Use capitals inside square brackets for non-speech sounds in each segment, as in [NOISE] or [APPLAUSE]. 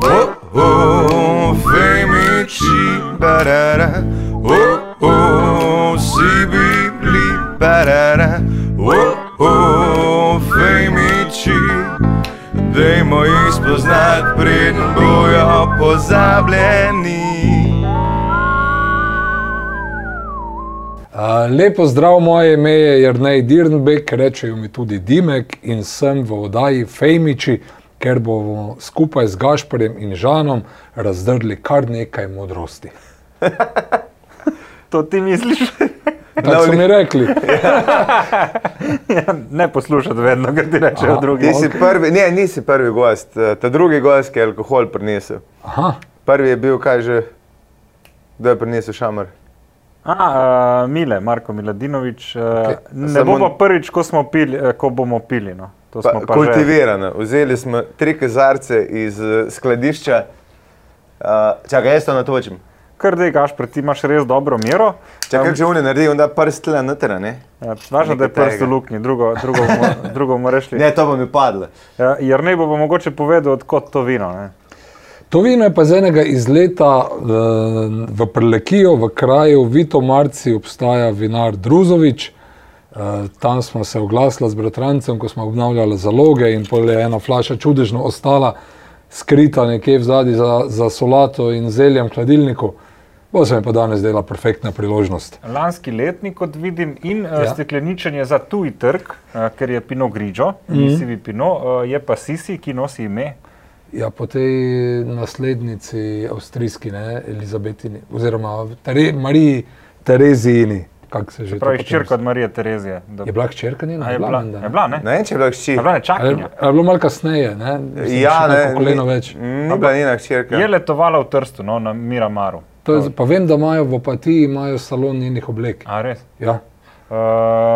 Oh, oh, femici, barara. Oh, oh, si bili, barara. Oh, oh, femici. Dajmo jih spoznati, preden bojo pozabljeni. Lepo zdrav, moje ime je Jrnej Dirnbek, rečejo mi tudi Dimek in sem v oddaji Fejmiči, ker bomo skupaj z Gašporjem in Žanom razdrli kar nekaj modrosti. [LAUGHS] To ti misliš? [LAUGHS] Tako so mi rekli. [LAUGHS] Ja, ne poslušati vedno, kar ti rečejo Aha, drugi. Ti si prvi, ne, nisi prvi gost, eh, ta drugi gost, ki je alkohol prinesel. Aha, Prvi je bil, kaj že, da je prinesel šamar. A, uh, Mile, Marko Miladinovič. Uh, Okej. Ne Samo- bo pa prvič, ko, smo pili, eh, ko bomo pili. No. To Pa, smo pa že. kultivirano. Vzeli smo tri kazarce iz uh, skladišča. Uh, čakaj, jaz to natočim. Kar da gaš, ti imaš res dobro mero. Če oni naredijo, da prst tle noter, ne? Ja, Važno, da je prst v luknji, drugo, drugo, bomo- [LAUGHS] drugo bomo rešili. Ne, to bo mi padlo. Ja, Jer ne bo pa mogoče povedal, odkot to vino. Ne? to vino je pa z enega izleta uh, v Prlekijo, v kraju Vito Marci obstaja vinar Druzovič. Uh, tam smo se oglasili z bratrancem, ko smo obnavljali zaloge in pol je ena flaša čudežno ostala skrita nekje v zadnji za, za solato in zeljem v hladilniku. Bo se mi pa danes dela perfektna priložnost. Lanski letnik, kot vidim, in ja. Ja. stekleničenje za tuji trg, uh, ker je Pinot Grigio, mm. -hmm. sivi Pinot, uh, je pa Sisi, ki nosi ime. Ja, po tej naslednici avstrijski, ne, Elizabetini, oziroma Tere, Mariji Terezijini, kako se že to Pravi, hčerka od Marije Terezije. Da- Je bila hčerka njena? A je bila, je bila, ne? Ne vem, če je bila hči. Je bila Ali nečakinja. je bilo malo kasneje, ne? Mislim, Ja, ne, koleno več. Ni bila njena hčerka. Je letovala v Trstu, no, na Miramaru. To je, pa vem, da imajo v Opatiji imajo salon njenih oblek. A res? Ja, Uh,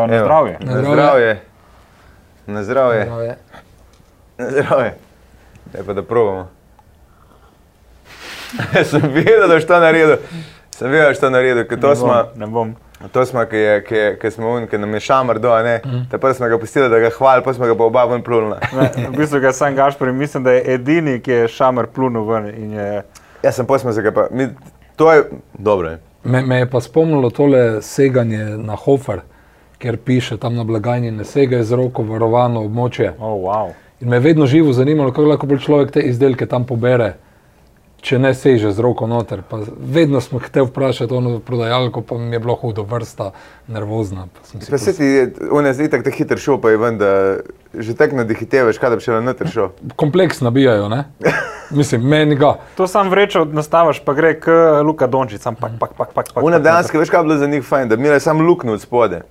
na Evo. zdravje. Na Na zdravje. zdravje. Na zdravje. ja, je. Na zdravje. Ne pa da probamo. [LAUGHS] Sem vedel, da boš to naredil. Sem vedel, da boš to naredil, ker to Ne smo. Ne bom. To smo, ki, je, ki, je, ki smo un, ki nam je šamar do, ne. Mm. Prvo smo ga pustili, da ga hvali, pa smo ga pa oba ven plulili. Ne, v bistvu ga sam Gašpor in mislim, da je edini, ki je šamer plunil ven. in Je, Jaz sem posmo se ga pa. Mi, to je dobro. Je. Me, me je pa spomnilo tole seganje na Hofer, ker piše tam na blagajni, ne segaj z roko varovano območje. oh, wow. In me je vedno živo zanimalo, kako lahko človek te izdelke tam pobere, če ne seže z roko noter. Pa vedno smo hteli vprašati ono prodajalko, pa mi je bilo hudo, vrsta, nervozna. Pa se ti, on je zdaj tako hiter šel, pa je ven, da že tako nadihitevaš, kaj da bi še na noter šel. kompleks nabijajo, ne? [LAUGHS] Mislim, meni ga. To sam vrečo nastaviš, pa gre k Luka Dončić, sam pak, pak, pak, pak. pak Una pak, dejansko, veš kaj je bilo za njih fajn, da mi je samo luknjo od spode.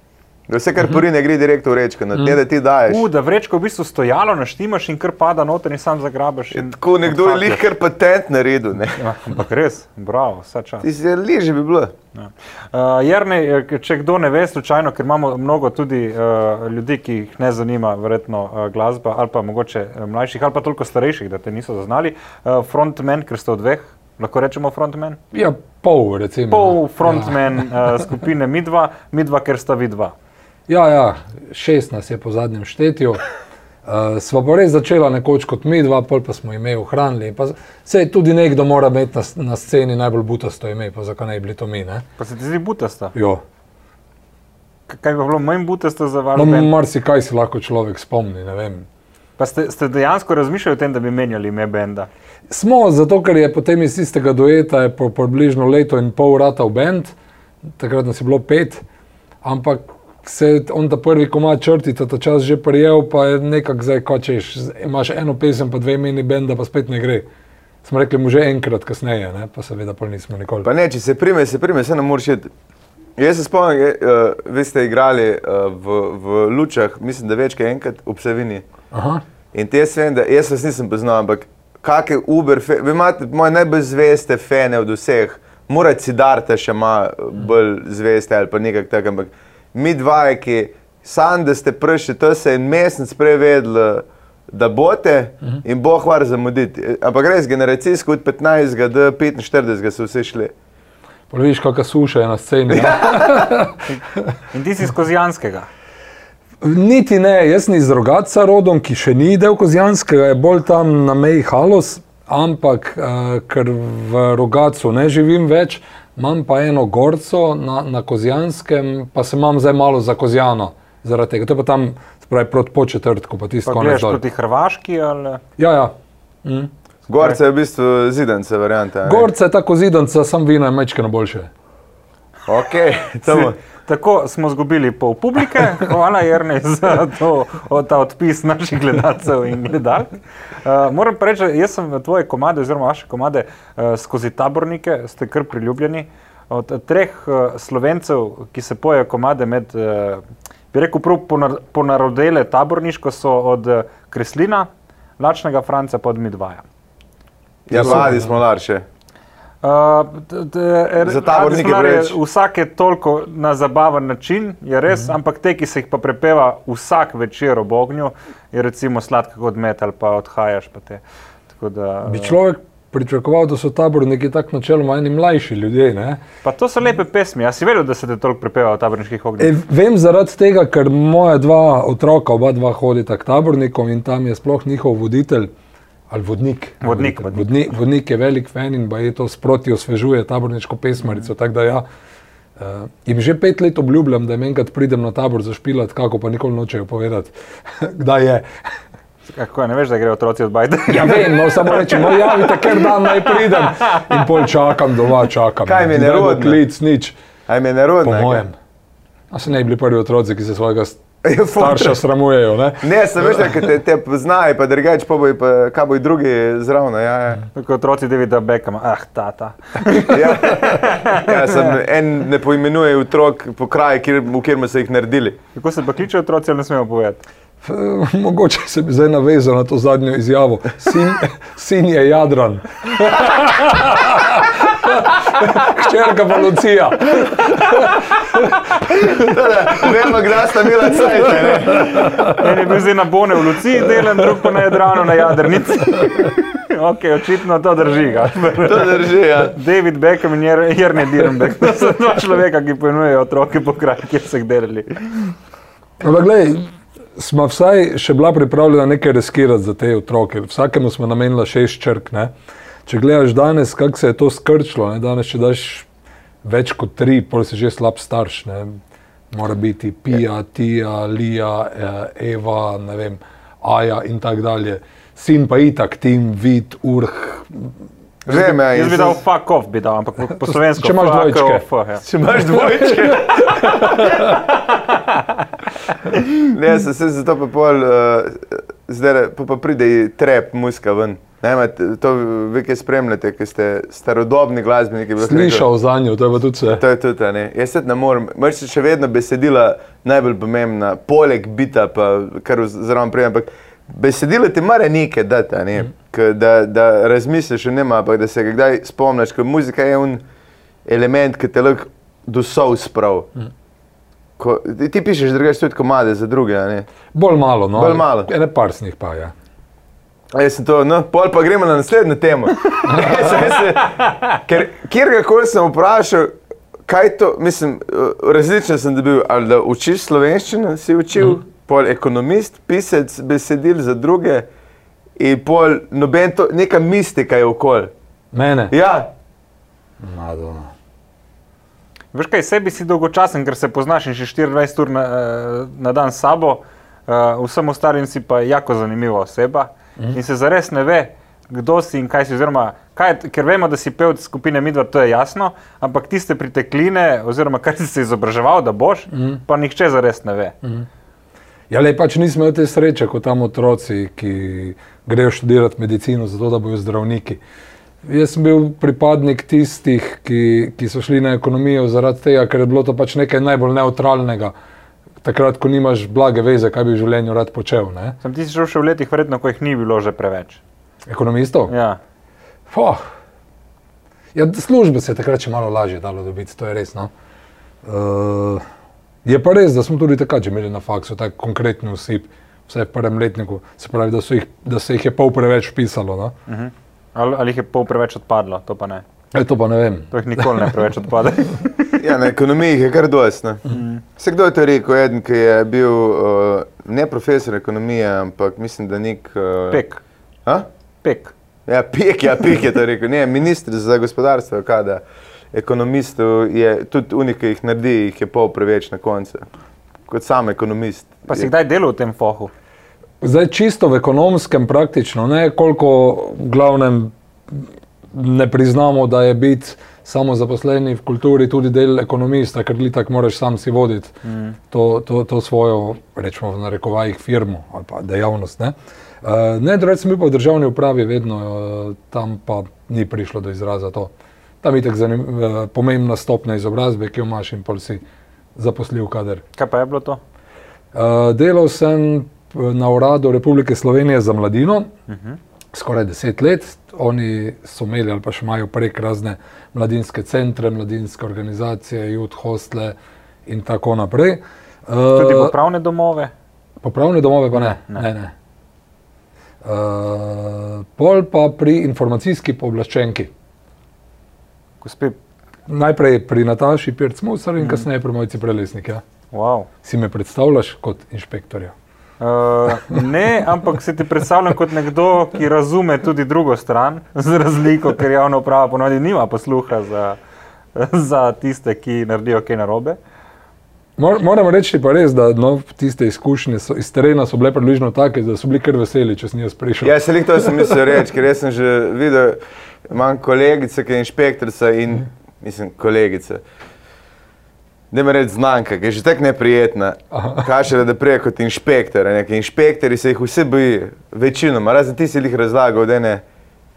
Da vse, kar porine, gre direkt v rečko, na te, da ti daješ. U, da vrečko v bistvu stojalo, naštimaš in kar pada noter in sam zagrabiš. in Tako nekdo je lih kar patent naredil. Ne? Ja, ampak res, bravo, vse čas. Ti si liže bi bilo. Ja. Uh, Jernej, eh, če kdo ne ve, slučajno, ker imamo mnogo tudi uh, ljudi, ki jih ne zanima verjetno uh, glasba, ali pa mogoče mlajših, ali pa toliko starejših, da te niso zaznali. Uh, frontman, ker ste od dveh, lahko rečemo frontman. Ja, pol, recimo. Pol ne. frontman ja. uh, skupine Midva, Midva, ker sta vidva. Ja, ja, šest nas je po zadnjem štetju. Uh, sva pa res začela nekoč kot mi dva, pol pa smo ime ohranili. Se tudi nekdo mora imeti na, na sceni najbolj butasto ime, pa zakaj ne bi bili to mi, ne? Pa se ti zdi butasta? Jo. Kaj bi bilo manj butasta za vaš No, marsikaj si lahko človek spomni, ne vem. Pa ste, ste dejansko razmišljali o tem, da bi menjali ime benda? Smo, zato ker je potem iz istega dueta po približno leto in pol rata v bend, takrat nas je bilo pet, ampak se je on ta prvi komad črtica ta čas že prijel, pa je nekako zdaj, ko češ, imaš eno pesem, pa dve meni benda, pa spet ne gre. Smo rekli mu že enkrat kasneje, ne? pa seveda pa nismo nikoli. Pa ne, če se prime, se prime, se ne moreš iti. Jaz se spomnim, uh, vi ste igrali uh, v, v Lučah, mislim, da več kot enkrat v Psevini. Aha. In te jaz vem, da jaz vas nisem poznal, ampak kakšne Uber, fe, vi imate moje najbolj zveste fene od vseh, mora Cidarta še ima bolj zveste ali pa nekaj takega, ampak mi dva, ki sam, da ste prišli, to se je en mesec prevedlo, da boste in bo hvar zamuditi. Ampak res generacijsko od 15 do 45 so vsi šli. Pol vidiš, kakšna suša je na sceni. ne? [LAUGHS] In ti si iz Kozijanskega. Niti ne, jaz sem iz Rogaca rodom, ki še ni del Kozjanskega, je bolj tam na meji Halos, ampak uh, ker v rogacu ne živim več, imam pa eno gorco na, na Kozjanskem, pa se imam zdaj malo za Kozjano. Zaradi tega, to je pa tam, se pravi, proti početrtku, pa tisto Pa konec gledaš dol. proti Hrvaški ali Ja, ja. Mm. Gorce je v bistvu a ne? Gorce je tako zidanca, sam vino je mečke na boljše. Ok, [LAUGHS] samo. Tako smo izgubili pol publike, hvala Jrnej za to, o, ta odpis naših gledalcev in gledalk. Uh, moram pa reči, jaz sem tvoje komade, oziroma vaše komade, uh, skozi tabornike, ste kar priljubljeni. Od eh, treh uh, slovencev, ki se pojejo komade med, uh, bi rekel, prav ponar ponarodele taborniško, so od uh, Kreslina, Lačnega Franca pa od Midvaja. Ja, mladi smo larše. Uh, Za tabornike je. Vsak je toliko na zabaven način, je res, mm. ampak te, ki se jih pa prepeva vsak večer ob ognju, je recimo sladka kot met ali pa odhajaš. Pa te. Tako da, Bi človek pričakoval, da so taborniki tako načeloma eni mlajši ljudje. Ne? pa to so lepe pesmi. Jaz si vedel, da se te toliko prepeva v taborniških ognjih. E, vem zaradi tega, ker moja dva otroka, oba dva hodita k tabornikom in tam je sploh njihov voditelj. Ali vodnik. Vodnik, vodnik. Vodnik, vodnik je velik fan in je to sproti osvežuje taborniško pesmarico. tako da Ja, uh, jim že pet let obljubljam, da jim enkrat pridem na tabor zašpilati, kako pa nikoli nočejo povedati, [LAUGHS] kdaj je. Kako je, ne veš, da grejo otroci od bajde? Ja, vem, no, samo rečem, no, javite, ker dan naj pridem. In pol čakam doma, čakam. Kaj mi je nerodno? Klic, nič, Aj mi je nerodno. po kaj? mojem. A se ne bi bili prvi otroci, ki se svojega [LAUGHS] starša sramujejo. Ne? Ne, sem veš, da te, te poznajo, pa drugače, pa bojo, pa, kaj bojo drugi zraven. Ja, ja. Kot otroci Davida Beckhama, ah, tata. [LAUGHS] Ja. Ja, [LAUGHS] sem, en ne poimenuje otrok po kraju, kjer, v katerem so jih naredili. Kako se pa kličejo otroci, ali ne smemo povedati? Mogoče se bi zdaj navezal na to zadnjo izjavo. Sin, sin je Jadran. Hčerka pa Lucija. Vemo, kdaj sta imela cajt. En je bil zdaj na Bone v Luciji, delen, drug pa na Jadranu na Jadrnici. ok, očitno to drži. ga. To drži, ja. David Beckham in Jer- Jerne Dirnbeck. To so dva človeka, ki pojenujejo otroke po kraju, kjer so jih delali. Ampak, gledaj, smo vsaj še bila pripravljena nekaj riskirati za te otroke. Vsakemu smo namenili šest črk. Ne? Če gledaš danes, kako se je to skrčilo, ne? danes, če daš več kot tri, pol si že slab starš. Ne? Mora biti Pija, Tija, Lija, eh, Eva, ne vem, Aja in tako dalje. Sin pa itak, Tim, Vid, Urh. Vem, ja. Jaz bi dal fuck off, bi dal, ampak po, po slovensko. [LAUGHS] če imaš dvojčke. off, ja. Če imaš dvojčke. [LAUGHS] ne, se, se zato pa pol, uh, zdaj pa, pa pride trep, muska ven. Ne, t- to vi, ki spremljate, ki ste starodobni glasbeniki. Slišal za njo, to je pa tudi vse. To je tudi, ne. Jaz se ne morem, moč še vedno besedila najbolj pomembna, poleg bita, pa kar zraven prej, ampak besedilo ti mora nekaj dati, ne. K, da, da razmisliš o njima, ampak da se ga kdaj spomniš, ker muzika je un element, ki te lahko do sov sprav. Ko, ti, pišeš drugače tudi komade za druge, ne. Bolj malo, no. Bolj malo. Ene par snih pa. Ja. A Jaz sem to, no, pol pa gremo na naslednjo temo. [LAUGHS] Se, ker kjerkoli sem vprašal, kaj to, mislim, eh, različno sem dobil, ali da učiš slovenščino, si učil, mm. pol ekonomist, pisec besedil za druge in pol noben to, neka mistika je okol. Mene? Ja, Madonna. Veš kaj, sebi si dolgočasen, ker se poznaš in še 24 ur na, eh, na dan s sabo, uh, vsem ostalim si pa jako zanimiva oseba mm. in se zares ne ve, kdo si in kaj si. Oziroma, kaj, ker vemo, da si pevc skupine Midva, to je jasno, ampak tiste pritekline, oziroma kar si se izobraževal, da boš, mm. pa nihče zares ne ve. Mm. Ja, le pač nismo imeli te sreče kot tam otroci, ki grejo študirati medicino, zato da bodo zdravniki. Jaz sem bil pripadnik tistih, ki, ki so šli na ekonomijo zaradi tega, ker je bilo to pač nekaj najbolj neutralnega. Takrat, ko nimaš blage veze, kaj bi v življenju rad počel. Ne? Sem ti šel še v letih, verjetno, ko jih ni bilo že preveč. Ekonomistov? Ja. Foh. Ja, službe se je takrat še malo lažje dalo dobiti, to je res. No? Uh, je pa res, da smo tudi takrat že imeli na faksu tak konkretni usip, vsaj v prvem letniku, se pravi, da, jih, da se jih je pol preveč pisalo. No? Ali, ali jih je pol preveč odpadlo, to pa ne. E, to pa ne vem. To jih nikoli ne preveč odpade. [LAUGHS] ja na ekonomiji jih je kar dosti. Mm. Se kdo je to rekel? Eden, ki je bil uh, ne profesor ekonomije, ampak mislim, da nek. Uh, Pek, A? pek. Ja, pik, ja, pik je to rekel. Ne, ministr za gospodarstvo, kada ekonomistov je tudi unik, ki jih naredi, jih je pol preveč na koncu. Kot sam ekonomist. Pa si kdaj delal v tem fohu? Zdaj čisto v ekonomskem praktično, ne koliko v glavnem ne priznamo, da je biti samo zaposleni v kulturi tudi del ekonomista, ker ti tako moraš sam si voditi mm. to, to, to svojo, rečemo v narekovajih, firmo ali pa dejavnost. Ne, uh, ne rečem, mi pa v državni upravi vedno uh, tam pa ni prišlo do izraza to. Tam je tako uh, pomembna stopnja izobrazbe, ki jo imaš in pol si zaposlil kader. Kaj pa je bilo to? Uh, delal sem na uradu Republike Slovenije za mladino, uh -huh. skoraj deset let. Oni so imeli ali pa še imajo prek razne mladinske centre, mladinske organizacije, youth hostle in tako naprej. Tudi popravne domove? Popravne domove pa ne. ne. ne, ne. Uh, pol pa pri informacijski pooblaščenki. Gospe. Najprej pri Nataši Pirc-Musar in mm. kasneje pri Mojci Prelesnik. Ja. Wow. Si me predstavljaš kot inšpektorja? Uh, ne, ampak se ti predstavljam kot nekdo, ki razume tudi drugo stran, [LAUGHS] z razliko, ker javna uprava ponovadi nima posluha za, za tiste, ki naredijo kaj narobe. Moram reči pa res, da no, tiste izkušnje so, iz terena so bile približno take, da so bili kar veseli, če sem jaz prišel. Ja, se jih to sem mislil reči, ker sem že videl, imam kolegice, ki je inšpektorica in mislim kolegice. Ne me reči znanka, ki je že tako neprijetna. Kaže, da prije kot inšpektor. Inšpektori se jih vsi bojijo, večinoma, razen ti si jih razlagal, da ne.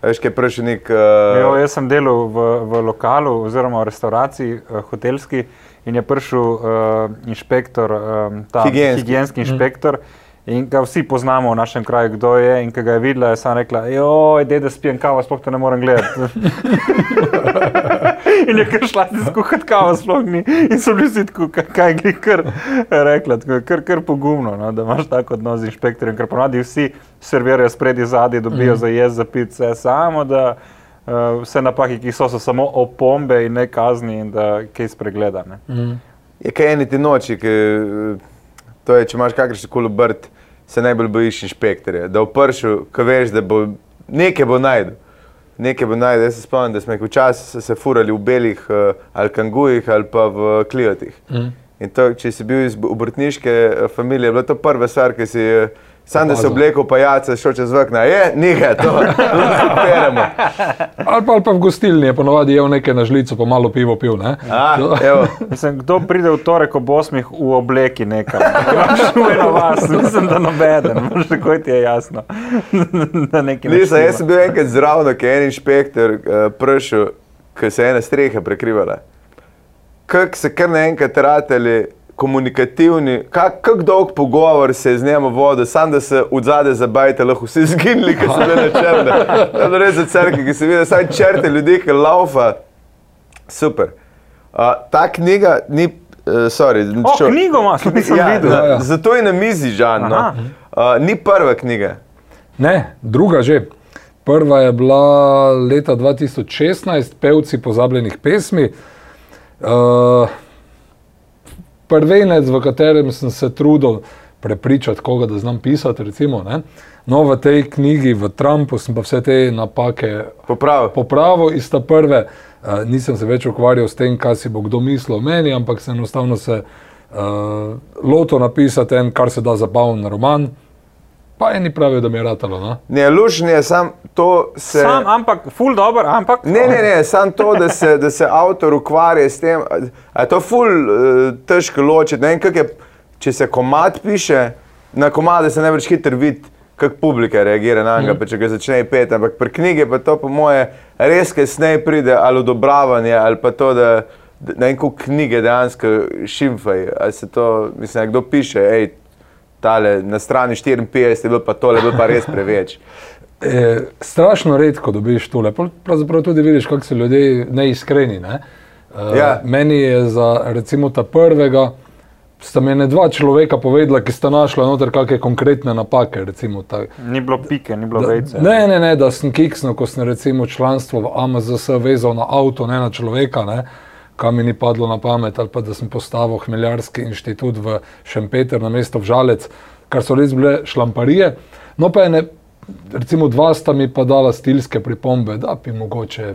Veš, kaj prši nek. Uh... Jo, jaz sem delal v, v lokalu oziroma v restauraciji, uh, hotelski, in je prišel uh, inšpektor, um, ta higienski, higienski inšpektor. Mm. In ga vsi poznamo v našem kraju, kdo je. In ko ga je videla, je sama rekla: Joj, da spijem kavo, sploh te ne morem gledati. [LAUGHS] in je kar šla ti skuhati kavo, sploh ni. In so bili vsi tako, kaj je kar rekla, kar, kar pogumno, no, da imaš tako odnos z inšpektorjem, ker ponadi vsi servirajo spredi, zadnji, dobijo mm. za jez, za pit, vse samo. Da, uh, vse napake, ki so, so samo opombe in ne kazni, in da kaj spregledane. Mm. Je kaj eni ti noči, ki, to je, če imaš kakršen koli obrt se najbolj bojiš inšpektorja. Da v pršu, ko veš, da bo nekaj bo najdel. Nekaj bo najdel. Jaz se spomnim, da smo jih včasih se furali v belih uh, ali kangujih ali pa v kliotih. Mm. In to, če si bil iz obrtniške uh, familije, je bila to prva stvar, ki si je. Sam da se oblekel, pa jace, šel čez vrh, je, nekaj, to [LAUGHS] lahko ali, ali pa v gostilni, ponovadi je v nekaj na žlico, pa malo pivo pil. A, Mislim, kdo pride v torek ob osmih v obleki nekaj? Šumeno vas, mislim, da nobeden, možno tako ti je jasno. [LAUGHS] Nisem, jaz sem bil enkrat zraven, ki je en inšpektor uh, prišel, ki se je ena streha prekrivala. Kako se kar naenkrat rateli komunikativni, kako kak dolg pogovor se je z njim vodil, samo da se od zadaj zabajte, lahko vsi zginili, ki so bili na črne. To je res za crkve, ki se vidi, samo črte ljudi, ki laufa. Super. Uh, ta knjiga ni. Uh, sorry, oh, čo, knjigo imaš, nisem ja, videl. Ja, ja. Zato je na mizi žan. No. Uh, ni prva knjiga. Ne, druga že. Prva je bila leta 2016, pevci pozabljenih pesmi. Uh, prvenec, v katerem sem se trudil prepričati koga, da znam pisati. Recimo, no, v tej knjigi, v Trumpu, sem pa vse te napake popravil iz ta prve. Uh, nisem se več ukvarjal s tem, kaj si bo kdo mislil o meni, ampak sem enostavno se uh, lotil napisati en, kar se da zabaven roman. Pa eni pravijo, da mi je ratalo. No? Ne, lušni je sam to. Se... Sam, ampak, ful dobro, ampak. Ne, ne, ne, sam to, da se, da se avtor ukvarja s tem. A je to ful uh, težko ločiti. Ne vem, kak je, če se komat piše, na komade se več hitro vidi, kako publika reagira na njega, mm. če ga začne pet. Ampak pri knjigi pa to, po moje, res kasneje pride ali odobravanje, ali pa to, da. Na neko knjige dejansko šimfaj, ali se to, mislim, kdo piše, hej, tale, na strani 54 je bilo pa tole, bilo pa res preveč. [LAUGHS] E, strašno redko dobiš tole, pravzaprav tudi vidiš, kako so ljudje neiskreni. Ne? E, ja. Meni je za recimo ta prvega, sta mi ne dva človeka povedala, ki sta našla noter kakšne konkretne napake. Recimo, ta, ni bilo pike, ni bilo vejce. Ne, ne, ne, da sem kiksno, ko sem recimo članstvo v AMZS vezal na avto, ne na človeka. Ne? Kam mi ni padlo na pamet, ali pa da sem postavil Hmeljarski inštitut v Šempeter na mesto v Žalec, kar so res bile šlamparije. No, pa je ne, recimo dva sta mi pa dala stilske pripombe, da bi mogoče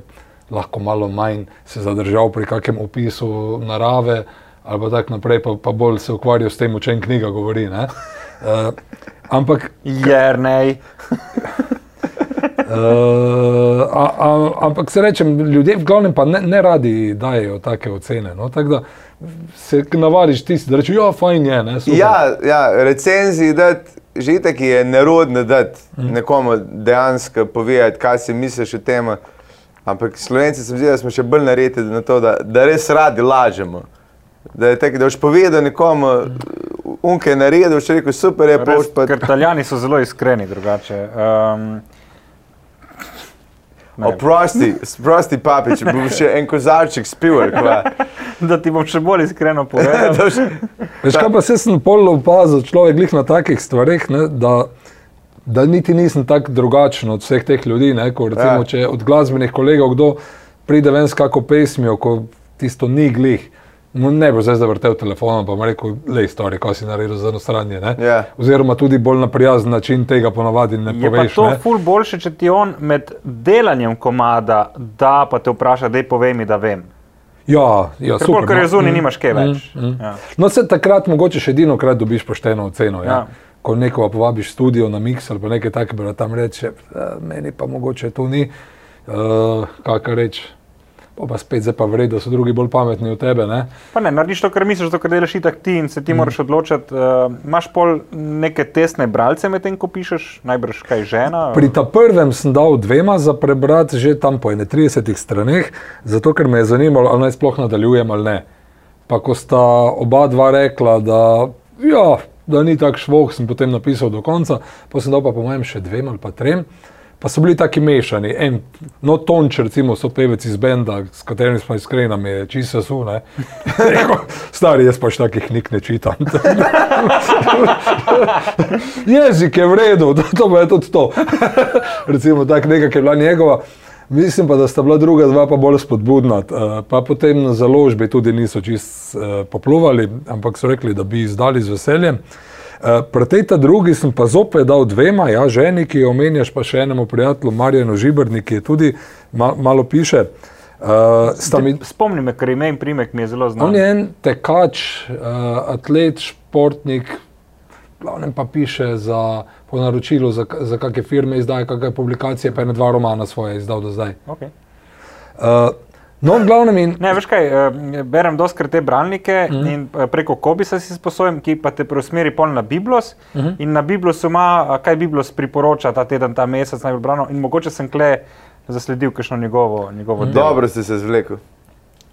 lahko malo manj se zadržal pri kakem opisu narave ali pa tako naprej, pa, pa bolj se ukvarjal s tem, o čem knjiga govori. ne. Uh, ampak Jernej. Uh, a, a, ampak se rečem, ljudje v glavnem pa ne, ne radi dajo take ocene. No? Tako da se navadiš tisti, da rečeš, ja, fajn je. Ne, super." Ja, ja recenziji dati, že itak je nerodno dati Mhm. nekomu dejansko povedati, kaj si misliš o tem. Ampak slovenci se mi zdi, da smo še bolj naredili na to, da, da res radi lažemo. Da je tako, da boš povedal nekomu, unke je naredil, boš rekel, super je, pa boš Res, pa. ker Italijani so zelo iskreni drugače. Um? Oprosti, sprosti papič, bo še en kozarček spil. [LAUGHS] da ti bom še bolj iskreno [LAUGHS] povedal. Veš, kaj pa se sem pol opazil, človek glih na takih stvareh, ne, da, da niti nisem tako drugačen od vseh teh ljudi. Ne, ko, recimo, Ja. ja. Če od glasbenih kolegov kdo pride ven s kako pesmijo, ko tisto ni glih. Mu Ne bo zdaj zavrtel telefon, pa mu rekel, le stvari, kaj si naredil za eno stranje. ne." Ja. Oziroma tudi bolj na prijazen način tega ponavadi ne Je pa poveš. to ne. ful boljše, če ti on med delanjem komada da pa te vpraša, da povej mi, da vem. Ja, ja, Ker super. bolj, ker no. je zunaj, Mm, nimaš kaj več. mm, mm. Ja. No, se takrat mogoče še edino krat dobiš pošteno oceno. Ja. Ja. Ko nekoga povabiš v studio na mix ali pa nekaj takega, da tam reče, "Eh, meni pa mogoče to ni, uh, kakor reč. Pa, pa spet zdaj pa vred, da so drugi bolj pametni od tebe. Ne? Pa ne, narediš to, kar misliš, zato ker delaš itak ti in se Mm. ti moraš odločiti. Uh, imaš pol neke tesne bralce medtem, ko pišeš, najbrž kaj žena. Pri ta prvem sem dal dvema za prebrati, že tam po 31 straneh, zato ker me je zanimalo, ali naj sploh nadaljujem ali ne. Pa ko sta oba dva rekla, da, ja, da ni tako švoh, sem potem napisal do konca, pa sem dal pa po mojem še dvem ali pa trem. Pa so bili taki mešani. En, no, Tonč, recimo, so pevec iz Benda, s katerim smo iskreni, je čisto su. ne. [LAUGHS] Rekel, Stari, jaz pač takih knjig ne čitam. [LAUGHS] Jezik je v redu, [LAUGHS] to, to je tudi to. recimo, tak nekaj je bila njegova. Mislim pa, da sta bila druga dva pa bolj spodbudna. Eh, Pa potem na založbi tudi niso čist eh, popluvali, ampak so rekli, da bi izdali z veseljem. Eh, Pri tej ta drugi sem pa zopet dal dvema, ja, ženi, ki jo omenjaš, pa še enemu prijatelju, Marjanu Žibrni, ki je tudi ma, malo piše. Uh, mi, Spomni me, ker ime in primek mi je zelo on znan. je en tekač, uh, atlet, športnik, glavnem pa piše za, po naročilu za, za kakšne firme, izdaja kakšne publikacije, pa je na dva romana svoje izdal do zdaj. Okay. Uh, no, v glavnem in Ne, veš kaj, eh, berem doskrat te bralnike Mhm. mm. in eh, preko Kobisa si sposojam, ki pa te preusmeri pol na Biblos. Mm Mhm. -hmm. In na Biblosu ima, kaj Biblos priporoča ta teden, ta mesec najbolj brano. In mogoče sem kle zasledil kakšno njegovo, njegovo Mhm. delo. Dobro si se zvlekel.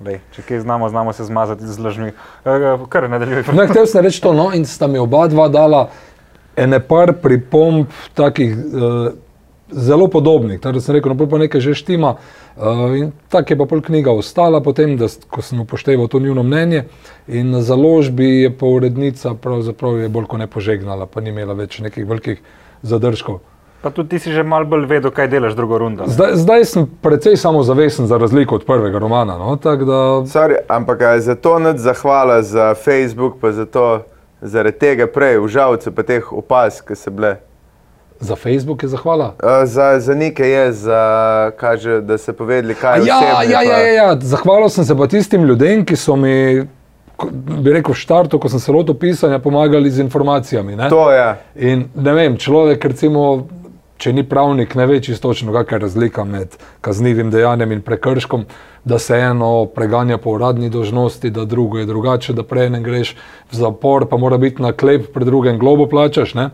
Lej, če kaj znamo, znamo se zmazati z lažmi. Eh, Kar nadaljuj. No, hotel sem reči to, no, in sta mi oba dva dala ene par pripomb, takih uh, zelo podobnih. Tako da sem rekel, no, pa nekaj že štima. Uh, in tako je pa pol knjiga ostala, potem, da, ko sem upošteval to njuno mnenje. In na založbi je pa urednica pravzaprav je bolj kot ne požegnala, pa ni imela več nekih velikih zadržkov. Pa tudi ti si že mal bolj vedel, kaj delaš drugo rundo. ne? Zdaj, zdaj sem precej samozavesten, za razliko od prvega romana. No, da, Sorry, ampak je za to nad zahvala za Facebook, pa za to, zaradi tega prej, užalce pa teh opaz, ki so bile. Za Facebook je zahvala. A, Za, za neke je, za, kaže, da so povedali, kaj je Ja, osebno, ja, ja, ja, ja. Zahvalil sem se pa tistim ljudem, ki so mi, bi rekel, v štartu, ko sem se lotil pisanja, pomagali z informacijami. Ne? To je. In ne vem, človek, recimo, če ni pravnik, ne ve čisto točno, kakšna je razlika med kaznivim dejanjem in prekrškom, da se eno preganja po uradni dožnosti, da drugo je drugače, da prej ne greš v zapor, pa mora biti na klep, pred drugim globo plačaš. Ne?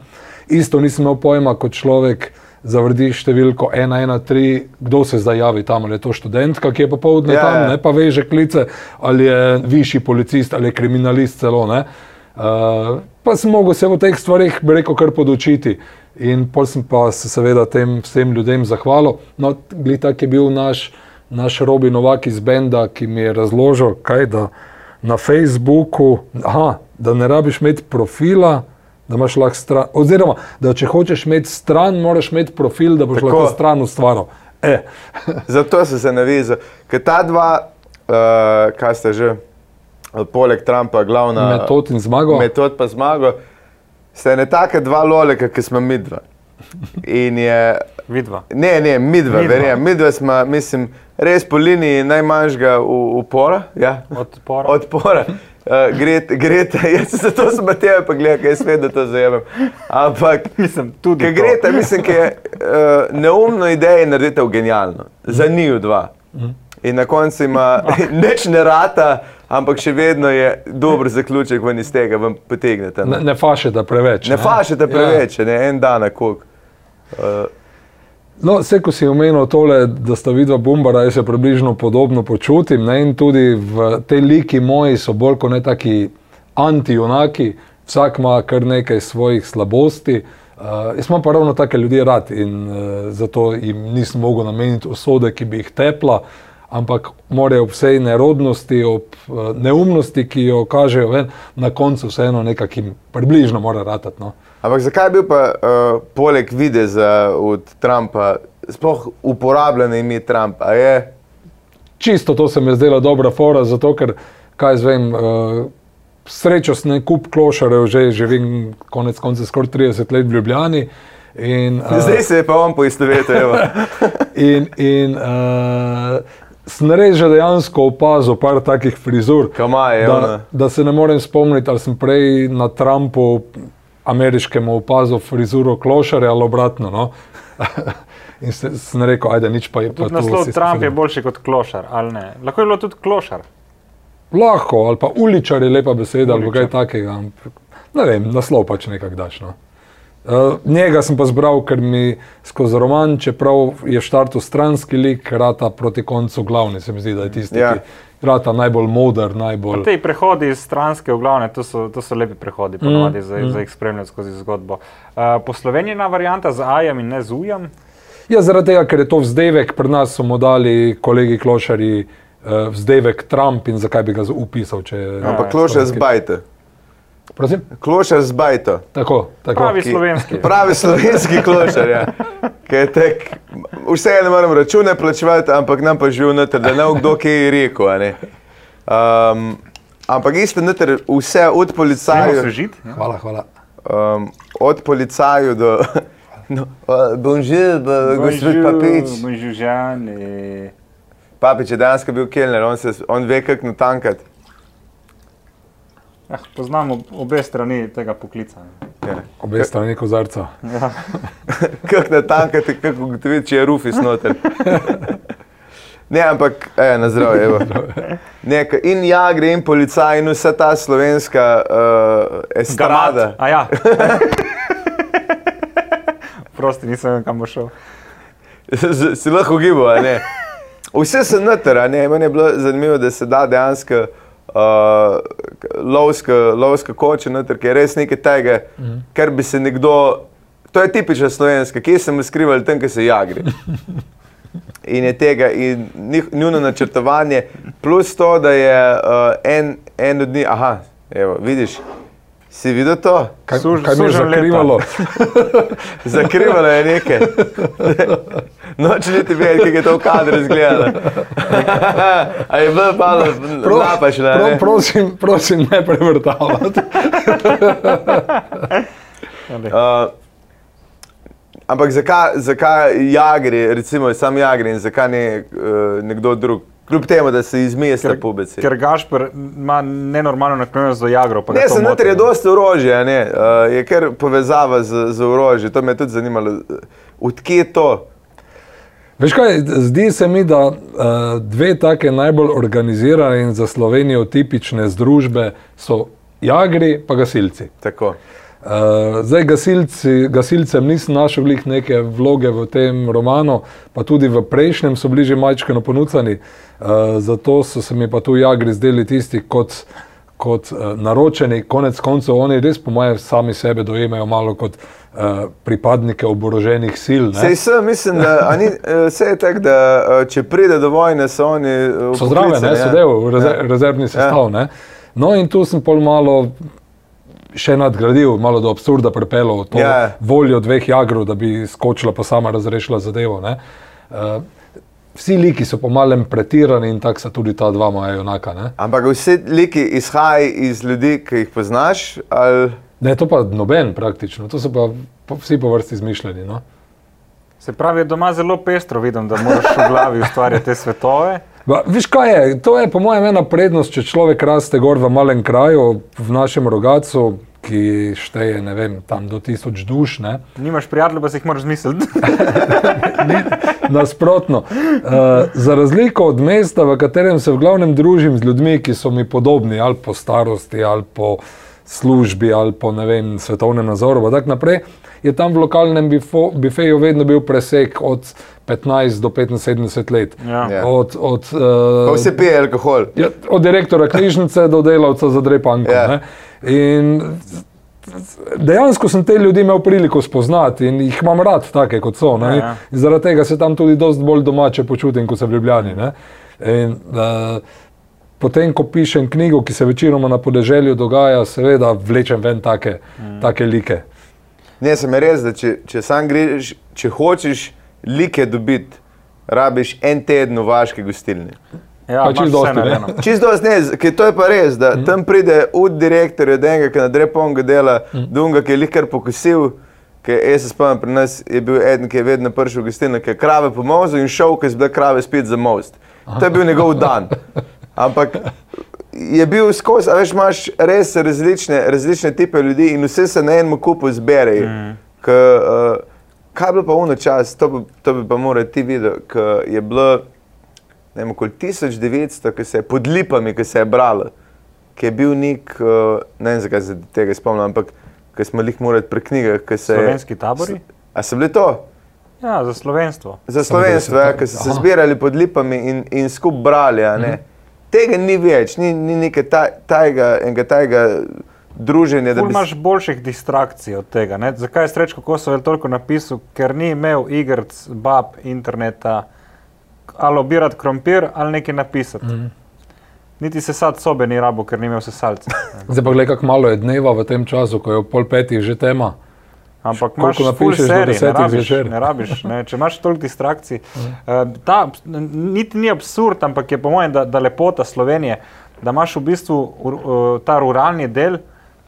Isto nisem imel pojma kot človek. Zavrdi številko 113, kdo se zdaj javi tam, ali je to študentka, ki je popoldne Ja, tam, ja. ne pa veže klice, ali je višji policist, ali je kriminalist celo. ne. Uh, pa sem mogel se v teh stvarih, bi rekel, kar podočiti. In pol sem pa se seveda tem vsem ljudem zahvalil. No, tak je bil naš, naš Robi Novak iz Benda, ki mi je razložil, kaj da na Facebooku, aha, da ne rabiš imeti profila. Da imaš lahko stran, oziroma da če hočeš imeti stran, moraš imeti profil, da boš Tako. Lahko stran ustvaril. E, [LAUGHS] Zato sem se navezal. Ker ta dva, uh, kaj sta že, eh, poleg Trumpa, glavna metod in zmago. metod pa zmago, sta ne taka dva loleka, ki smo mi dva. in je Vidva. Ne, ne, midva, Midva. verjamem. Midva smo, mislim, res po liniji najmanjšega u- upora. Ja. Odpora. Odpora. Uh, Grete, Grete, [LAUGHS] jaz se zato sem tebe pa gledal, ker jaz vedno to zajemem. Ampak, Mislim, tudi. ker to. Grete, mislim, da je uh, neumno idejo nareditev genialno. Za njiju dva. In na koncu ima [LAUGHS] nič ne rata, ampak še vedno je dober zaključek ven iz tega, vam potegnete. Ne, Ne, ne fašete preveč. ne fašete preveč, ne en dan na kok. Uh, No, vse, ko si omenil tole, da sta vidva bombara, jaz se približno podobno počutim. Ne? In tudi v tej liki moji so bolj kot ne taki anti-junaki, vsak ima kar nekaj svojih slabosti. Uh, jaz imam pa ravno take ljudi rad in uh, zato jim nisem mogel nameniti usode, ki bi jih tepla, ampak morajo ob vsej nerodnosti, ob uh, neumnosti, ki jo kažejo, ven, na koncu vseeno nekakým približno mora ratati. No. Ampak zakaj je bil pa uh, poleg videza od Trumpa sploh uporabljen ime Trump? Je Čisto to se mi je zdela dobra fora, zato ker, kaj jaz vem, uh, srečo sem kup klošarev, že živim konec konca skoraj 30 let v Ljubljani. In, uh, Zdaj se je pa on poistovetil. [LAUGHS] in, in uh, sem res že dejansko opazil par takih frizur, Kama je da, ona. da se ne morem spomniti, ali sem prej na Trumpu, ameriškemu, opazil frizuro klošarja ali obratno. No? [LAUGHS] in se- sem rekel, ajde, nič pa je pa naslov Trump je sposoben. boljši kot klošar, ali ne? Lahko je bilo tudi klošar. Lahko, ali pa uličar je lepa beseda, ali pa kaj Uličar. takega. Ne vem, naslov pač nekako daš. No. Uh, njega sem pa zbral, ker mi skozi roman, čeprav je štartu stranski lik, rata proti koncu glavni. Se mi zdi, da je tisti, Ja. ja. ki rata najbolj moder, najbolj. Te prehodi iz stranske v glavne, to so, to so lepi prehodi, ponovadi mm, za, mm. za jih spremljati skozi zgodbo. Uh, poslovenjena varianta z ajem in ne z ujem. Ja, zaradi tega, ker je to vzdevek, pri nas so mu dali kolegi klošari uh, vzdevek Trump in zakaj bi ga upisal. Če, je Ampak klošar z bajto. Prosim? Klošar z bajto. Tako, tako. Pravi Ki- slovenski. Pravi slovenski klošar. Ja. Tek, vse ne moram račune plačevati, ampak nam pa živi noter, da ne bo kdo kaj je rekel. a ne. Um, ampak isto noter vse od policajev. Ja. Hvala, hvala. um, od policajev do. [LAUGHS] No, uh, bonjour, bo- gospod Papič. Bonjour, Žan. eh, Papič je dejansko bil kelner, on, se, on ve, kako natankati. Ah, poznamo obe strani tega poklica. Ja. Obe strani kozarca. Ja. [LAUGHS] Kako natankati, kako ugotoviti, če je rufis noter. Ne, ampak e, na zdravje. Neka, in jagre, in policaj, in vsa ta slovenska uh, estrada. A ja. [LAUGHS] Prosti, nisem vem, kam bo šel. Si lahko gibal, ne. Vse so noter, ne. Meni je bilo zanimivo, da se da dejansko uh, lovska koča noter, ki je res nekaj tega, mm -hmm. kar bi se nekdo. To je tipično slovenska, kje smo skrivali tam, kjer se jagri. [LAUGHS] In je tega, in njih- njuno načrtovanje, plus to, da je uh, en, en od njih, aha, evo, vidiš, si videl to? Kaj, Suž- kaj mi je zakrivalo? [LAUGHS] Zakrivalo je nekaj. [LAUGHS] Noče niti vedeti, kako je to v kadru izgledalo. [LAUGHS] A je bilo malo napačno, pro, ne? prosim, prosim, ne prevrtavati. Uh, ampak zakaj, zakaj jagri, recimo sam jagri in zakaj ne uh, nekdo drug? Kljub temu, da se izmesta Ker- pubeci. Ker Gašper ima nenormalno naklonjenost do Jagro. Ne, se noter je dosti orožja, ne, uh, je kar povezava z, z orožjem. To me je tudi zanimalo. Odkje je to? Veš kaj, zdi se mi, da uh, dve take najbolj organizirane in za Slovenijo tipične združbe so jagri pa gasilci. Tako. Uh, zdaj, gasilci, gasilcem nisem našel glih neke vloge v tem romanu, pa tudi v prejšnjem so bili že majčkano ponucani, uh, zato so se mi pa tu jagri zdeli tisti kot, kot uh, naročeni. Konec koncev oni res po mojem sami sebe dojemajo malo kot uh, pripadnike oboroženih sil. ne. Sej sem, mislim, da ni, eh, saj je tako, da eh, če pride do vojne, so oni. eh, so zdrave, ne, so ja. del, reze, rezervni sestav. Ja. No, in tu sem pol malo še nadgradil, malo do absurda pripeljal to Ja. ja. voljo dveh jagrov, da bi skočila pa sama razrešila zadevo. ne. Uh, vsi liki so po malem pretirani in tako so tudi ta dva moja junaka. Ne? Ampak vsi liki izhajajo iz ljudi, ki jih poznaš. Ali... Ne, to pa noben praktično, to so pa vsi po vrsti izmišljeni. No? Se pravi, doma zelo pestro vidim, da moraš v glavi ustvarjati te svetove. Ba, viš kaj je, to je po mojem ena prednost, če človek raste gor v malem kraju, v našem rogacu, ki šteje, ne vem, tam do tisoč duš. Ne? Nimaš prijateljev, pa si jih moraš misliti. [LAUGHS] Nasprotno. Uh, za razliko od mesta, v katerem se v glavnem družim z ljudmi, ki so mi podobni, ali po starosti, ali po službi, ali po vem, svetovnem nazoru, in tako naprej, je tam v lokalnem bifo, bifeju vedno bil presek od 15 do 75 let. Ja. Ja. Od, od, uh, vse pije alkohol. Ja, od direktora knjižnice do delavca za drepanko. Ja. In dejansko sem te ljudi imel priliko spoznati in jih imam rad, take kot so. Ja, Ja, ja. ja. Zaradi tega se tam tudi dosti bolj domače počutim, kot se v Ljubljani. ne. In, uh, potem, ko pišem knjigo, ki se večinoma na podeželju dogaja, seveda vlečem ven take, mm. take like. Ne, sem res, da če, če sam greš, če hočeš like dobiti, rabiš en teden v vaški gostilni. Ja, Pa čisto dosti. [LAUGHS] Čisto dosti ne, ker to je pa res, da mm. tam pride od direktorja, od enega, ki nadre ponga dela, mm. dunga, ki je likar pokosil. Ker jaz se spomnim, pri nas je bil eden, ki je vedno prišel v gostilno, ki je krave pomozil in šel, ker so bile krave spet za most. To je bil njegov dan. Ampak je bil skozi, a veš, imaš res različne, različne tipe ljudi in vse se na enem kupu zberejo. Mm. K, uh, kaj je bilo pa uno čas, to, bi- to bi pa moral ti videti, ker je bilo ne vem, okoli 1900, ki se je pod lipami, ki se je bralo, ki je bil nek, uh, ne vem, zakaj se tega spomnim, ampak ki smo jih morali pri knjigah, ki se je. Slovenski tabori? A so bili to? Ja, za slovenstvo. Za slovenstvo, ja, ki so se zbirali pod lipami in, in skupaj brali. a ne. Tega ni več, ni, ni neke ta- tajega, enega tajega druženja. da Ful bi imaš boljših distrakcij od tega. Ne? Zakaj je Srečko Kosovel toliko napisal? Ker ni imel igrc, bab, interneta, ali obirati krompir, ali nekaj napisati. Mm. Niti se sad sobe ni rabo, ker ni imel sesalca. [LAUGHS] Zdaj pa gledaj, kako malo je dneva v tem času, ko je ob pol petih že tema. Ampak Koliko imaš napišeš do serij, ne desetih zvečer? ne rabiš ne? Če imaš toliko distrakcij. Uh, [LAUGHS] ta, niti ni absurd, ampak je po mojem, da, da lepota Slovenije, da imaš v bistvu uh, ta ruralni del,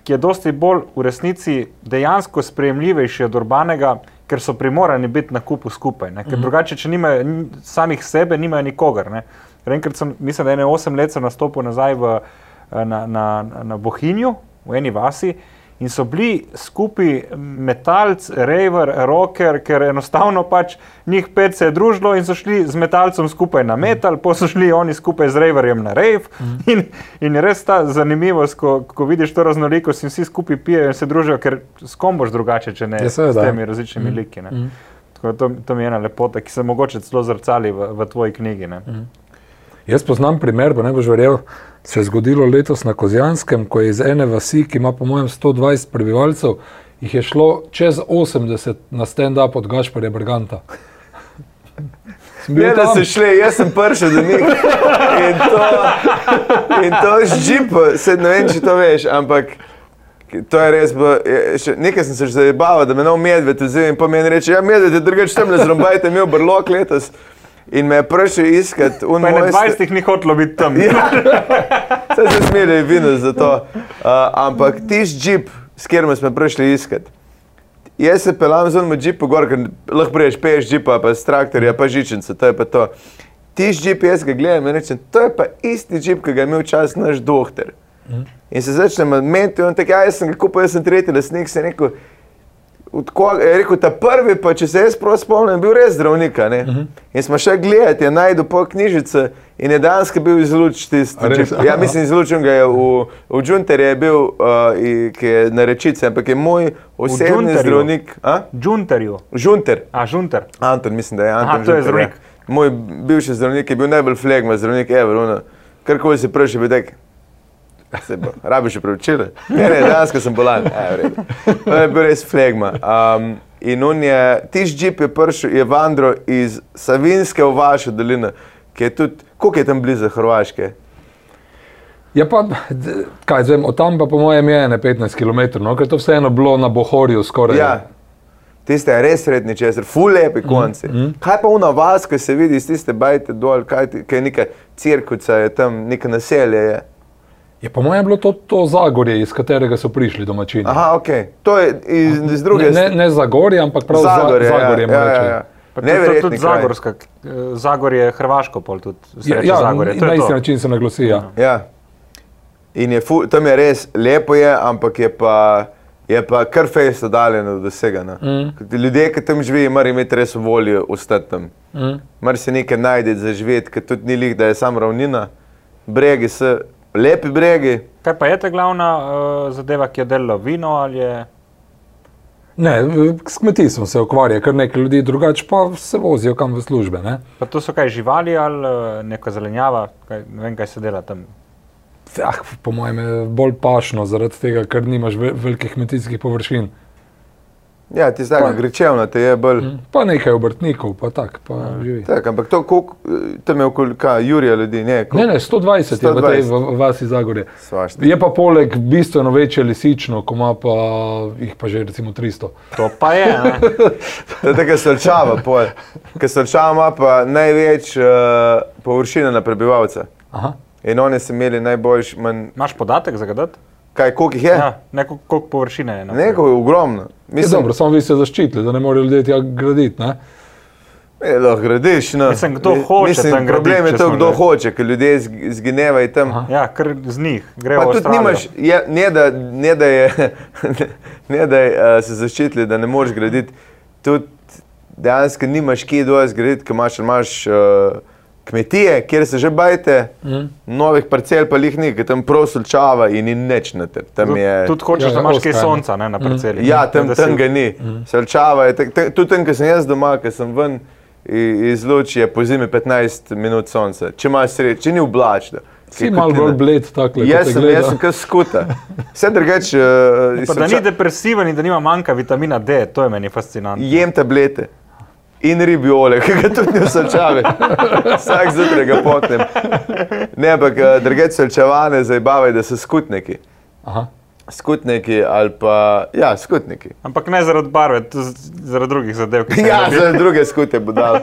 ki je dosti bolj v resnici dejansko sprejemljivejši od urbanega, ker so primorani biti na kupu skupaj. Ne? Ker drugače, če nimajo samih sebe, nimajo nikogar. Ne? Enkrat sem, mislim, da je ene osem let sem nastopil nazaj v, eh, na, na, na Bohinju, v eni vasi. In so bili skupaj metalc, raver, rocker, ker enostavno pač njih pet se je družilo in so šli z metalcem skupaj na metal, pa so šli oni skupaj z raverjem na rave. In, in je res ta zanimivost, ko, ko vidiš to raznolikost in vsi skupaj pijejo in se družijo, ker s kom boš drugače, če ne Ja, s seveda. temi različnimi liki. ne. Tako da To, to mi je ena lepota, ki se mogoče celo zrcali v, v tvoji knjigi. Ne? Jaz poznam primer, pa ne boš verjel, se je zgodilo letos na Kozjanskem, ko je iz ene vasi, ki ima po mojem 120 prebivalcev, jih je šlo čez 80 na stand-up od Gašparja Brganta. Bil Ne, da so šli, jaz sem prišel do njih. In to, in to z džipom, se ne vem, če to veš, ampak to je res. Bo, je, še, nekaj sem se že zabaval, da me nov medved vzel in pa meni reče, ja, medved je drugače tam ne zrumbajte, imel brlok letos. In me je prišel iskati je na mojster- 20 ni hotlo biti tam. Ja, [LAUGHS] se se smeli vino za to. Uh, ampak tiš džip, s katerim smo prišli iskati. Jaz se pelam z unim džipom gor, ker lahko priješ, peješ džipa, pa s traktorja, pa žičnice, to je pa to. Tiš džip, jaz ga gledam in rečem, to je pa isti džip, ki ga je imel čas naš doktor. In se začnemo meniti, on tako, ja, jaz sem ga kupil, jaz sem tretji lasnik, se je rekel, koga, je rekel, ta prvi, pa če se jaz prav spomnim, bil res zdravnik. a ne. In smo še gledati, je najdel po knjižice in je dejansko bil izluč tisti. Džip. Ja, mislim, izlučen ga je v, v Džunterju, je bil, uh, ki je na rečici, ampak je moj osebni zdravnik. Džunterju. Žunter. A, žunter. Anton, mislim, da je Anton. Aha, to je ja. zdravnik. Moj bivši zdravnik je bil najbolj flegma, zdravnik Ever. Karkoli si prejši, bi rekel. Se bo, rabiš še preučili. Ne, ne, dejansko sem bolan. E, to je bil res flegma. Um, in on je, tiš džip je prišel, je vandro iz Savinske v vašo dolino, ki je tudi, koliko je tam blizu Hrvaške? Ja, pa, kaj zvem, od tam pa po mojem je ne 15 km, no, ker to vseeno bilo na Bohorju skoraj. Ja, tiste je res srednji česar, ful lepi konci. Mm, mm. Kaj pa una vas, ki se vidi iz tiste bajte dol, kaj, kaj neka cirkuca, je tam neka naselje. Je. Je po mojem bilo to, to Zagorje, iz katerega so prišli domačini. Aha, ok. To je iz, iz druge Ne, ne, ne Zagorje, ampak prav Zagorje, za, Zagorje. ja, ja, ja. Je Neverjetni tudi. Zagorska, eh, Zagorje je Hrvaško, pol tudi. se Ja, ja Zagorje. To na isti to. način se naglasi. Ja. Ja. In je ful, tam je res lepo, je, ampak je pa, je pa kar fejs oddaljeno od vsega. Mm. Ljudje, ki tam živijo, morajo imeti res voljo ostati tam. Mm. Mar se nekaj najde za živeti, ker tudi ni lih, da je sam ravnina. Bregi so lepi bregi. Kaj pa je ta glavna uh, zadeva, ki jo dela vino ali je? Ne, s kmetijstvom se ukvarja kar nekaj ljudi, drugače pa se vozijo kam v službe. Ne? Pa to so kaj živali ali uh, neka zelenjava, kaj, ne vem, kaj se dela tam. Ah, po mojem je bolj pašno, zaradi tega, ker nimaš ve velikih kmetijskih površin. Ja, ti zdaj grečevna, te je bolj. Mm. Pa nekaj obrtnikov, pa tako, pa živi. Tak, ampak to, koliko, eh, tam je okoli, kaj, Jurija ljudi, ne, Ne, koliko, ne, 120 je v tej 120. v- vasi Zagorje. svašta. Je pa poleg bistveno večje lisično, ko ima pa jih pa že recimo 300. To pa je. ne. To je tako solčava, pol. Ker solčava ima pa največ uh, površine na prebivalca. Aha. In oni so imeli najboljši, manj, Imaš podatek za gadati? Kaj, koliko jih je? Ja, neko, koliko površine je. na primer? Neko je ogromno. Je Mislim, dobro, samo vi ste zaščitili, da ne morejo ljudje tja graditi. Ne? je, lahko gradiš. No. Mislim, kdo hoče mislim, tam graditi, Problem je to, kdo že. hoče, ker ljudje zg- zginevajo tam. Aha. Ja, ker z njih grejo Pa tudi nimaš, je, ne, da, ne da je, [LAUGHS] ne da je uh, se zaščitili, da ne moreš graditi, tudi dejansko nimaš kje dosti graditi, ker imaš, imaš uh, kmetije, kjer se že bajte, Mm. novih parcel pa jih ni, ker tam prav solčava in ni nič na tem. Tam Tudi- je, Tudi hočeš, Ja, da ja, imaš kaj je, ne. sonca ne, na parceli. ja, ne, tam, da tam ga ni. Solčava je, tak- tak- tudi tam, ko sem jaz doma, ko sem ven iz luči, je po zimi 15 minut sonca. Če imaš sreče, če ni oblačno. Si malo bolj bled, tako Jaz sem, jaz sem kot skuta. Vse drugače. Uh, Pa da ni depresiven in da nima manjka vitamina D, to je meni fascinantno. jem tablete in ribi olje, [LAUGHS] ki ga tudi ne vsečave. Vsak zjutraj ga potnem. Ne, ampak eh, drugače solčevane zabavajo, da so skutniki. Aha. Skutniki ali pa, ja, skutniki. Ampak ne zaradi barve, zaradi drugih zadev, Ja, jih za druge skute budal.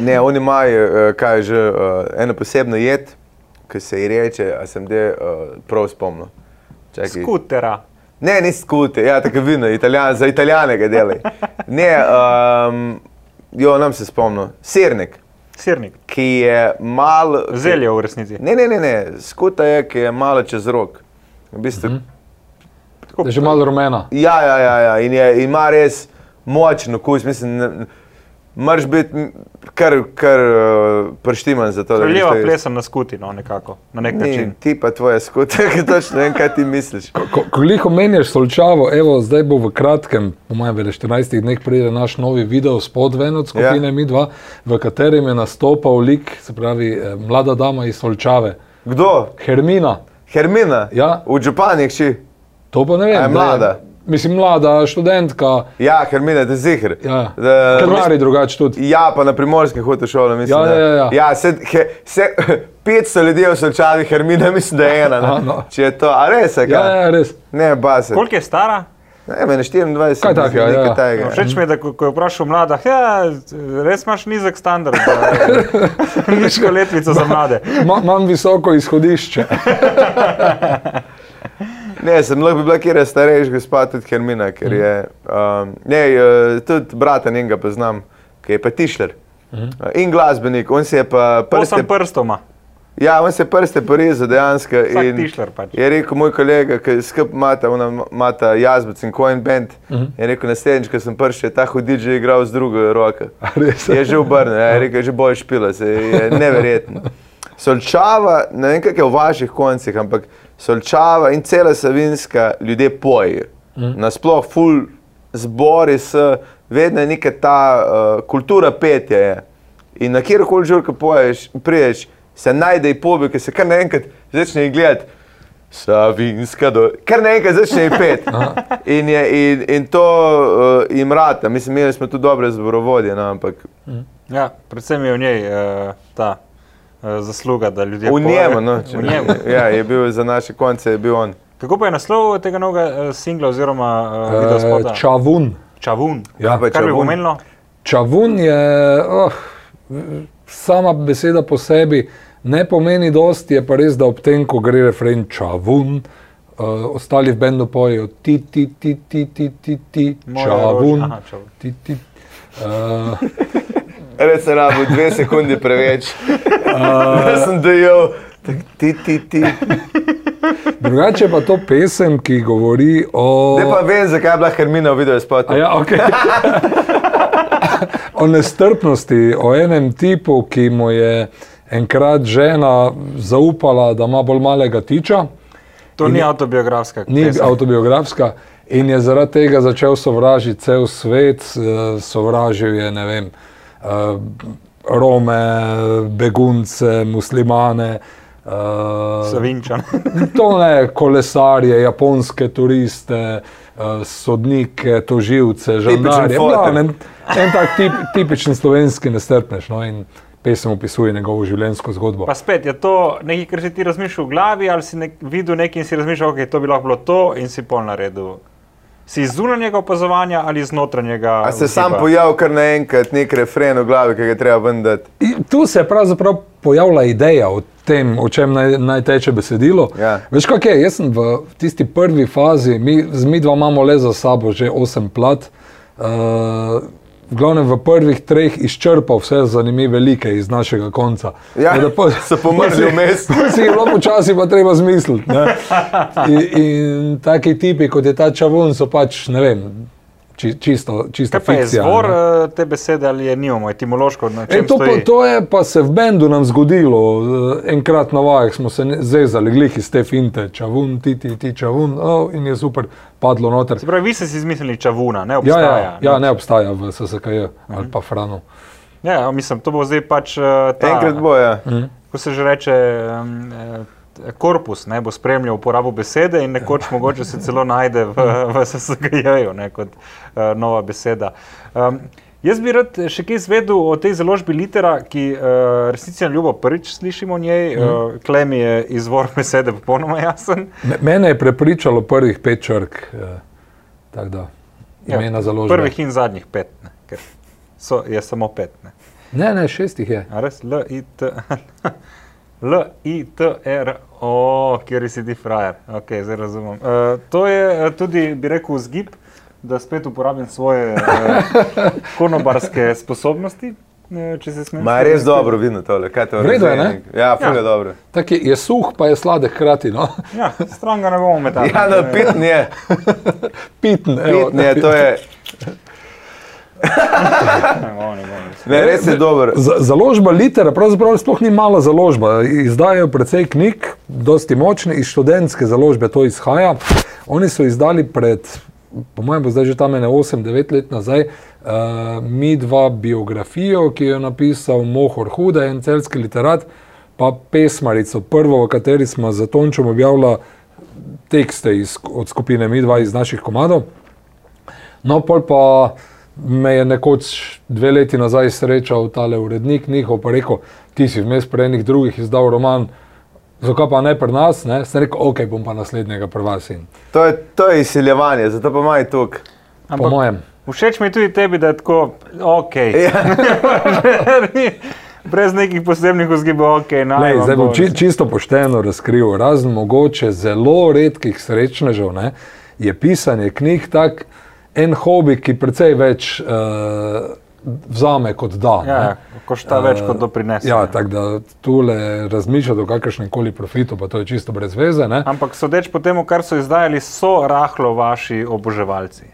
Ne, oni imajo, eh, kaj že, eh, eno posebno jed, ki se ji reče, a sem de prav spomnil. Čakaj. Skutera. Ne, ni skute, ja, tako vino, italijan, za italijane ga delaj. Ne, um, jo, nam se spomnim, sirnik, Sirnik. ki je malo. Zelje v resnici. Ne, ne, ne, ne, skuta je, ki je malo čez rok. V bistvu, mm -hmm. Tako, Je že malo rumena. Ja, ja, ja, ja in je, ima res močen okus, mislim, ne- moraš biti kar, kar uh, prštiman za to. da greš to jest. plesam na skuti, no, nekako, na nek Ni, način. ti pa tvoja skuta, [LAUGHS] ki točno vem, kaj ti misliš. Ko, ko jih omenjaš solčavo, evo, zdaj bo v kratkem, po mojem, v 14 dneh pride naš novi video spod ven od skupine Ja. Mi dva, v katerem je nastopal lik, se pravi, eh, mlada dama iz Solčave, Kdo? Hermina. Hermina? Ja. V Džupanjih ši. To pa ne vem. Je da mlada? Mislim, mlada študentka, Ja, Hermina, te zihar. ja. Da- krmari drugače tudi. Ja, pa na primorskem hodu šolo, mislim. Ja, da- ja, ja. ja se, he, se, [LAUGHS] 500 ljudi v Solčavi, Hermina, mislim, da je ena. Aha, ne. no. Če je to, a res je, Ja, kaj? ja, res. Ne, base. Koliko je stara? Ne, meni 24. Kaj takega, mislim, nekaj ja. takega. No, Všeč mi je, da ko, ko je vprašal mlada, ja, res imaš nizek standard, da- [LAUGHS] nizko letvico za mlade. Ma, imam visoko izhodišče. [LAUGHS] Ne, sem lahko bi bila kjer je starejši gospod, tudi Hermina, ker je, um, ne, eh, tudi brata njenega poznam, ki je pa tišler. Uh, In glasbenik, on se je pa prste, Osem prstoma, ja, on se prste porezal dejansko. vsak in- tišler pač. Je rekel moj kolega, ki skup mata, ona mata jazbec in coin band. Uh -huh. Je rekel, naslednjič, ko sem prišel, je ta hudič že igral z drugo roko. Je že obrnil, ja, je rekel, že bolj špila, se je neverjetno. [LAUGHS] Solčava, ne vem, kako je v vaših koncih, ampak solčava in cela savinska ljudje pojejo. Mm. Nasploh, ful zbori so, vedno je neka ta uh, kultura petja. Je. In na kjerkoli žurka poješ, priješ, se najde publika, se kar naenkrat začne gledati. Savinska, do... kar naenkrat začne pet. [LAUGHS] In, je, in, in to uh, jim rata. Mislim, imeli smo tu dobre zborovodje, no, ampak Ja, predvsem je v njej uh, ta zasluga, da ljudje v njemu, no, [LAUGHS] če, v njemu. [LAUGHS] ja, je bil za naše konce, je bil on. Kako pa je naslov tega novega uh, singla oziroma uh, Eh, spota? Čavun. Čavun. Ja, pa Kar bi Čavun. pomenilo? Čavun je, oh, sama beseda po sebi ne pomeni dosti, je pa res, da ob tem, ko gre refren čavun, uh, ostali v bendu pojejo ti, ti, ti, ti, ti, ti, ti, Moja čavun. Aha, čavun. ti, ti. Uh, Res se rabo dve sekundi preveč. Jaz sem tak ti, ti, ti. drugače pa to pesem, ki govori o... Ne pa vem, zakaj je bila Hermina v videu spotu. A Ja, okay. [LAUGHS] o nestrpnosti, o enem tipu, ki mu je enkrat žena zaupala, da ima bolj malega tiča, To ni autobiografska. ni pesem. autobiografska, in je zaradi tega začel sovražiti cel svet, eh, sovražil je ne vem. Rome, begunce, muslimane, uh, Savinčan. [LAUGHS] to ne, kolesarje, japonske turiste, uh, sodnike, toživce, žandarje. fotor. glavnem, En tak tip, tipičen slovenski nestrpnež. No, in pesem opisuje njegovo življenjsko zgodbo. Pa spet je to nekaj, kar si ti razmišljal v glavi, ali si nek, videl nekaj in si razmišljal, da okay, to bi lahko bilo to in si pol naredil. Si iz zunanjega opazovanja ali iz notranjega? A se sam vzgiba? pojavil kar naenkrat nek refren v glavi, ki ga treba vendati. In tu se je pravzaprav pojavila ideja o tem, o čem naj, naj teče besedilo. Ja. Veš, kaj je? Jaz sem v tisti prvi fazi, mi, z mi dva imamo le za sabo že osem plat. Uh, v glavnem v prvih treh izčrpal vse zanimive like iz našega konca. Ja, da po- [LAUGHS] so pomrli vmes. [LAUGHS] si je bilo počasi pa treba zmisliti. ne. In, in taki tipi, kot je ta čavun, so pač, ne vem, či, čisto, čisto Kaj pa je fikcija. izvor ne. eh, te besede ali je nimamo, etimološko? Na E, to, pa, to je pa se v bendu nam zgodilo. Eh, Enkrat na vajah smo se ne- zezali, glih iz te finte, čavun, ti, ti, ti, čavun, oh, in je super padlo noter. Se pravi, vi ste si izmislili čavuna, ne Ja, obstaja. ja, ja, ne obstaja v SSKJ ali pa Franu. Ja, mislim, to bo zdaj pač uh, ta, Enkrat bo, ja. ko se že reče, um, eh, korpus ne, bo spremljal uporabo besede in nekoč mogoče se celo najde v, v SSG-ju ne, kot uh, nova beseda. Um, jaz bi rad še kaj izvedel o tej založbi Litera, ki uh, resnici na ljubo prvič slišimo o njej. Mm. Uh, Klem je izvor [LAUGHS] besede popolnoma jasen. Me- Mene je prepričalo prvih pet črk, eh, tako da imena založbe. Ja, Prvih in zadnjih pet, ne, ker so, je samo pet. Ne. Ne, ne, šestih je. A res, L, I, T, [LAUGHS] L, I, T, R, O, kjer si ti frajer. Ok, zdaj razumem. Uh, to je eh, tudi, bi rekel, zgib, da spet uporabim svoje uh, [LAUGHS] konobarske sposobnosti. Če se smem. Ma je res dobro vidno tole, kaj to V redu je, ne? Ja, ful Ja. je dobro. Tak je, je suh, pa je sladek hkrati. No? Ja, stran ga ne bomo metali. Ja, no, pitn je, [LAUGHS] Piten, evo. pitn je, to je, [LAUGHS] Ne res je dober. Založba Litera pravzaprav sploh ni mala založba. Izdajajo precej knjig, dosti močni, iz študentske založbe to izhaja. Oni so izdali pred, po mojem, bo zdaj že tam ene 8-9 let nazaj, uh, mi dva biografijo, ki jo je napisal Mohor Huda, en celski literat, pa pesmarico, prvo, v kateri smo za Tončom objavila tekste iz, od skupine Mi dva iz naših komadov. No, pol pa me je nekoč dve leti nazaj srečal tale urednik njihov, pa rekel, ti si vmes pri enih drugih izdal roman, zakaj pa ne pri nas, ne? Sem rekel, ok, bom pa naslednjega pri vas in To je, to je izsiljevanje, zato pa maj tuk. po mojem. Všeč mi je tudi tebi, da je tako, ok. Ja. [LAUGHS] Brez nekih posebnih vzgibov, ok. naj Lej, zdaj bom bo. či, čisto pošteno razkril, razen mogoče zelo redkih srečnežev, ne, je pisanje knjig tak en hobi, ki precej več uh, vzame kot da. Ja, ne. ja, košta več, kot doprinese. Ja, ne. tako da tule razmišljati o kakršnem koli profitu, pa to je čisto brez veze. Ne? Ampak sodeč po tem, kar so izdajali, so rahlo vaši oboževalci.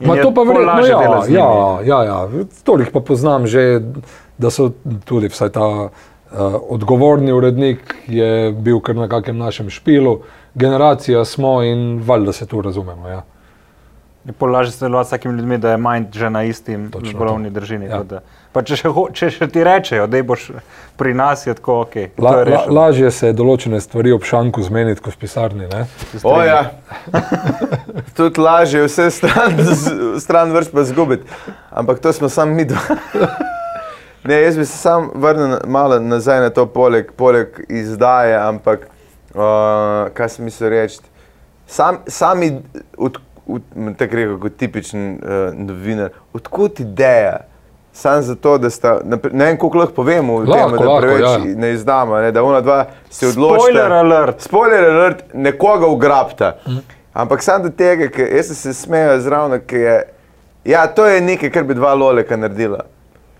In Ma to pa verjetno, lažje ja, ja, ja, ja. Toliko pa poznam že, da so tudi vsaj ta uh, odgovorni urednik je bil kar na kakem našem špilu, generacija smo in valjda se tu razumemo. Ja. Je pol lažje sodelovati s takimi ljudmi, da je manj že na istim bolovni to. držini. Ja. kot da- Pa če še, če še ti rečejo, da boš pri nas, je tako ok. La, to je la, lažje se je določene stvari ob šanku zmeniti kot v pisarni. Ne? O, ja. [LAUGHS] Tudi lažje je vse stran, stran vrst pa zgubiti. Ampak to smo sami mi dva. [LAUGHS] Ne, jaz bi se sam vrnil malo nazaj na to, poleg, poleg izdaje, ampak uh, kaj sem mislil reči. Sam, sami, od, od, tako rekel, kot tipičen uh, novinar, odkot ideja, Sam zato, da sta, ne vem, koliko lahko povemo, Lahko, tem, da lahko, preveč ja. ne izdamo, ne, da ona dva se odločita. Spoiler alert. Spoiler alert, nekoga ugrabta. Ampak sam do tega, ker jaz se smejal zraven, ker je, ja, to je nekaj, kar bi dva loleka naredila.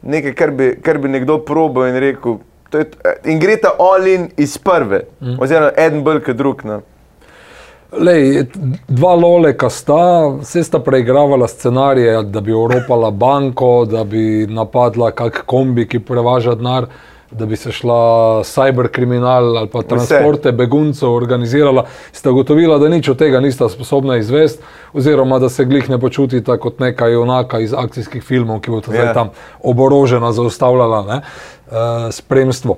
Nekaj, kar bi, kar bi nekdo probal in rekel, to je, t- in gre ta all in iz prve, oziroma en bolj kot drug. No. Lej, dva loleka sta, vse sta preigravala scenarije, da bi oropala banko, da bi napadla kak kombi, ki prevaža denar, da bi se šla cyberkriminal ali pa transporte beguncev organizirala. Sta ugotovila, da nič od tega nista sposobna izvesti, oziroma da se glih ne počutita kot neka junaka iz akcijskih filmov, ki bo Ja. zdaj tam oborožena zaustavljala ne, uh, spremstvo.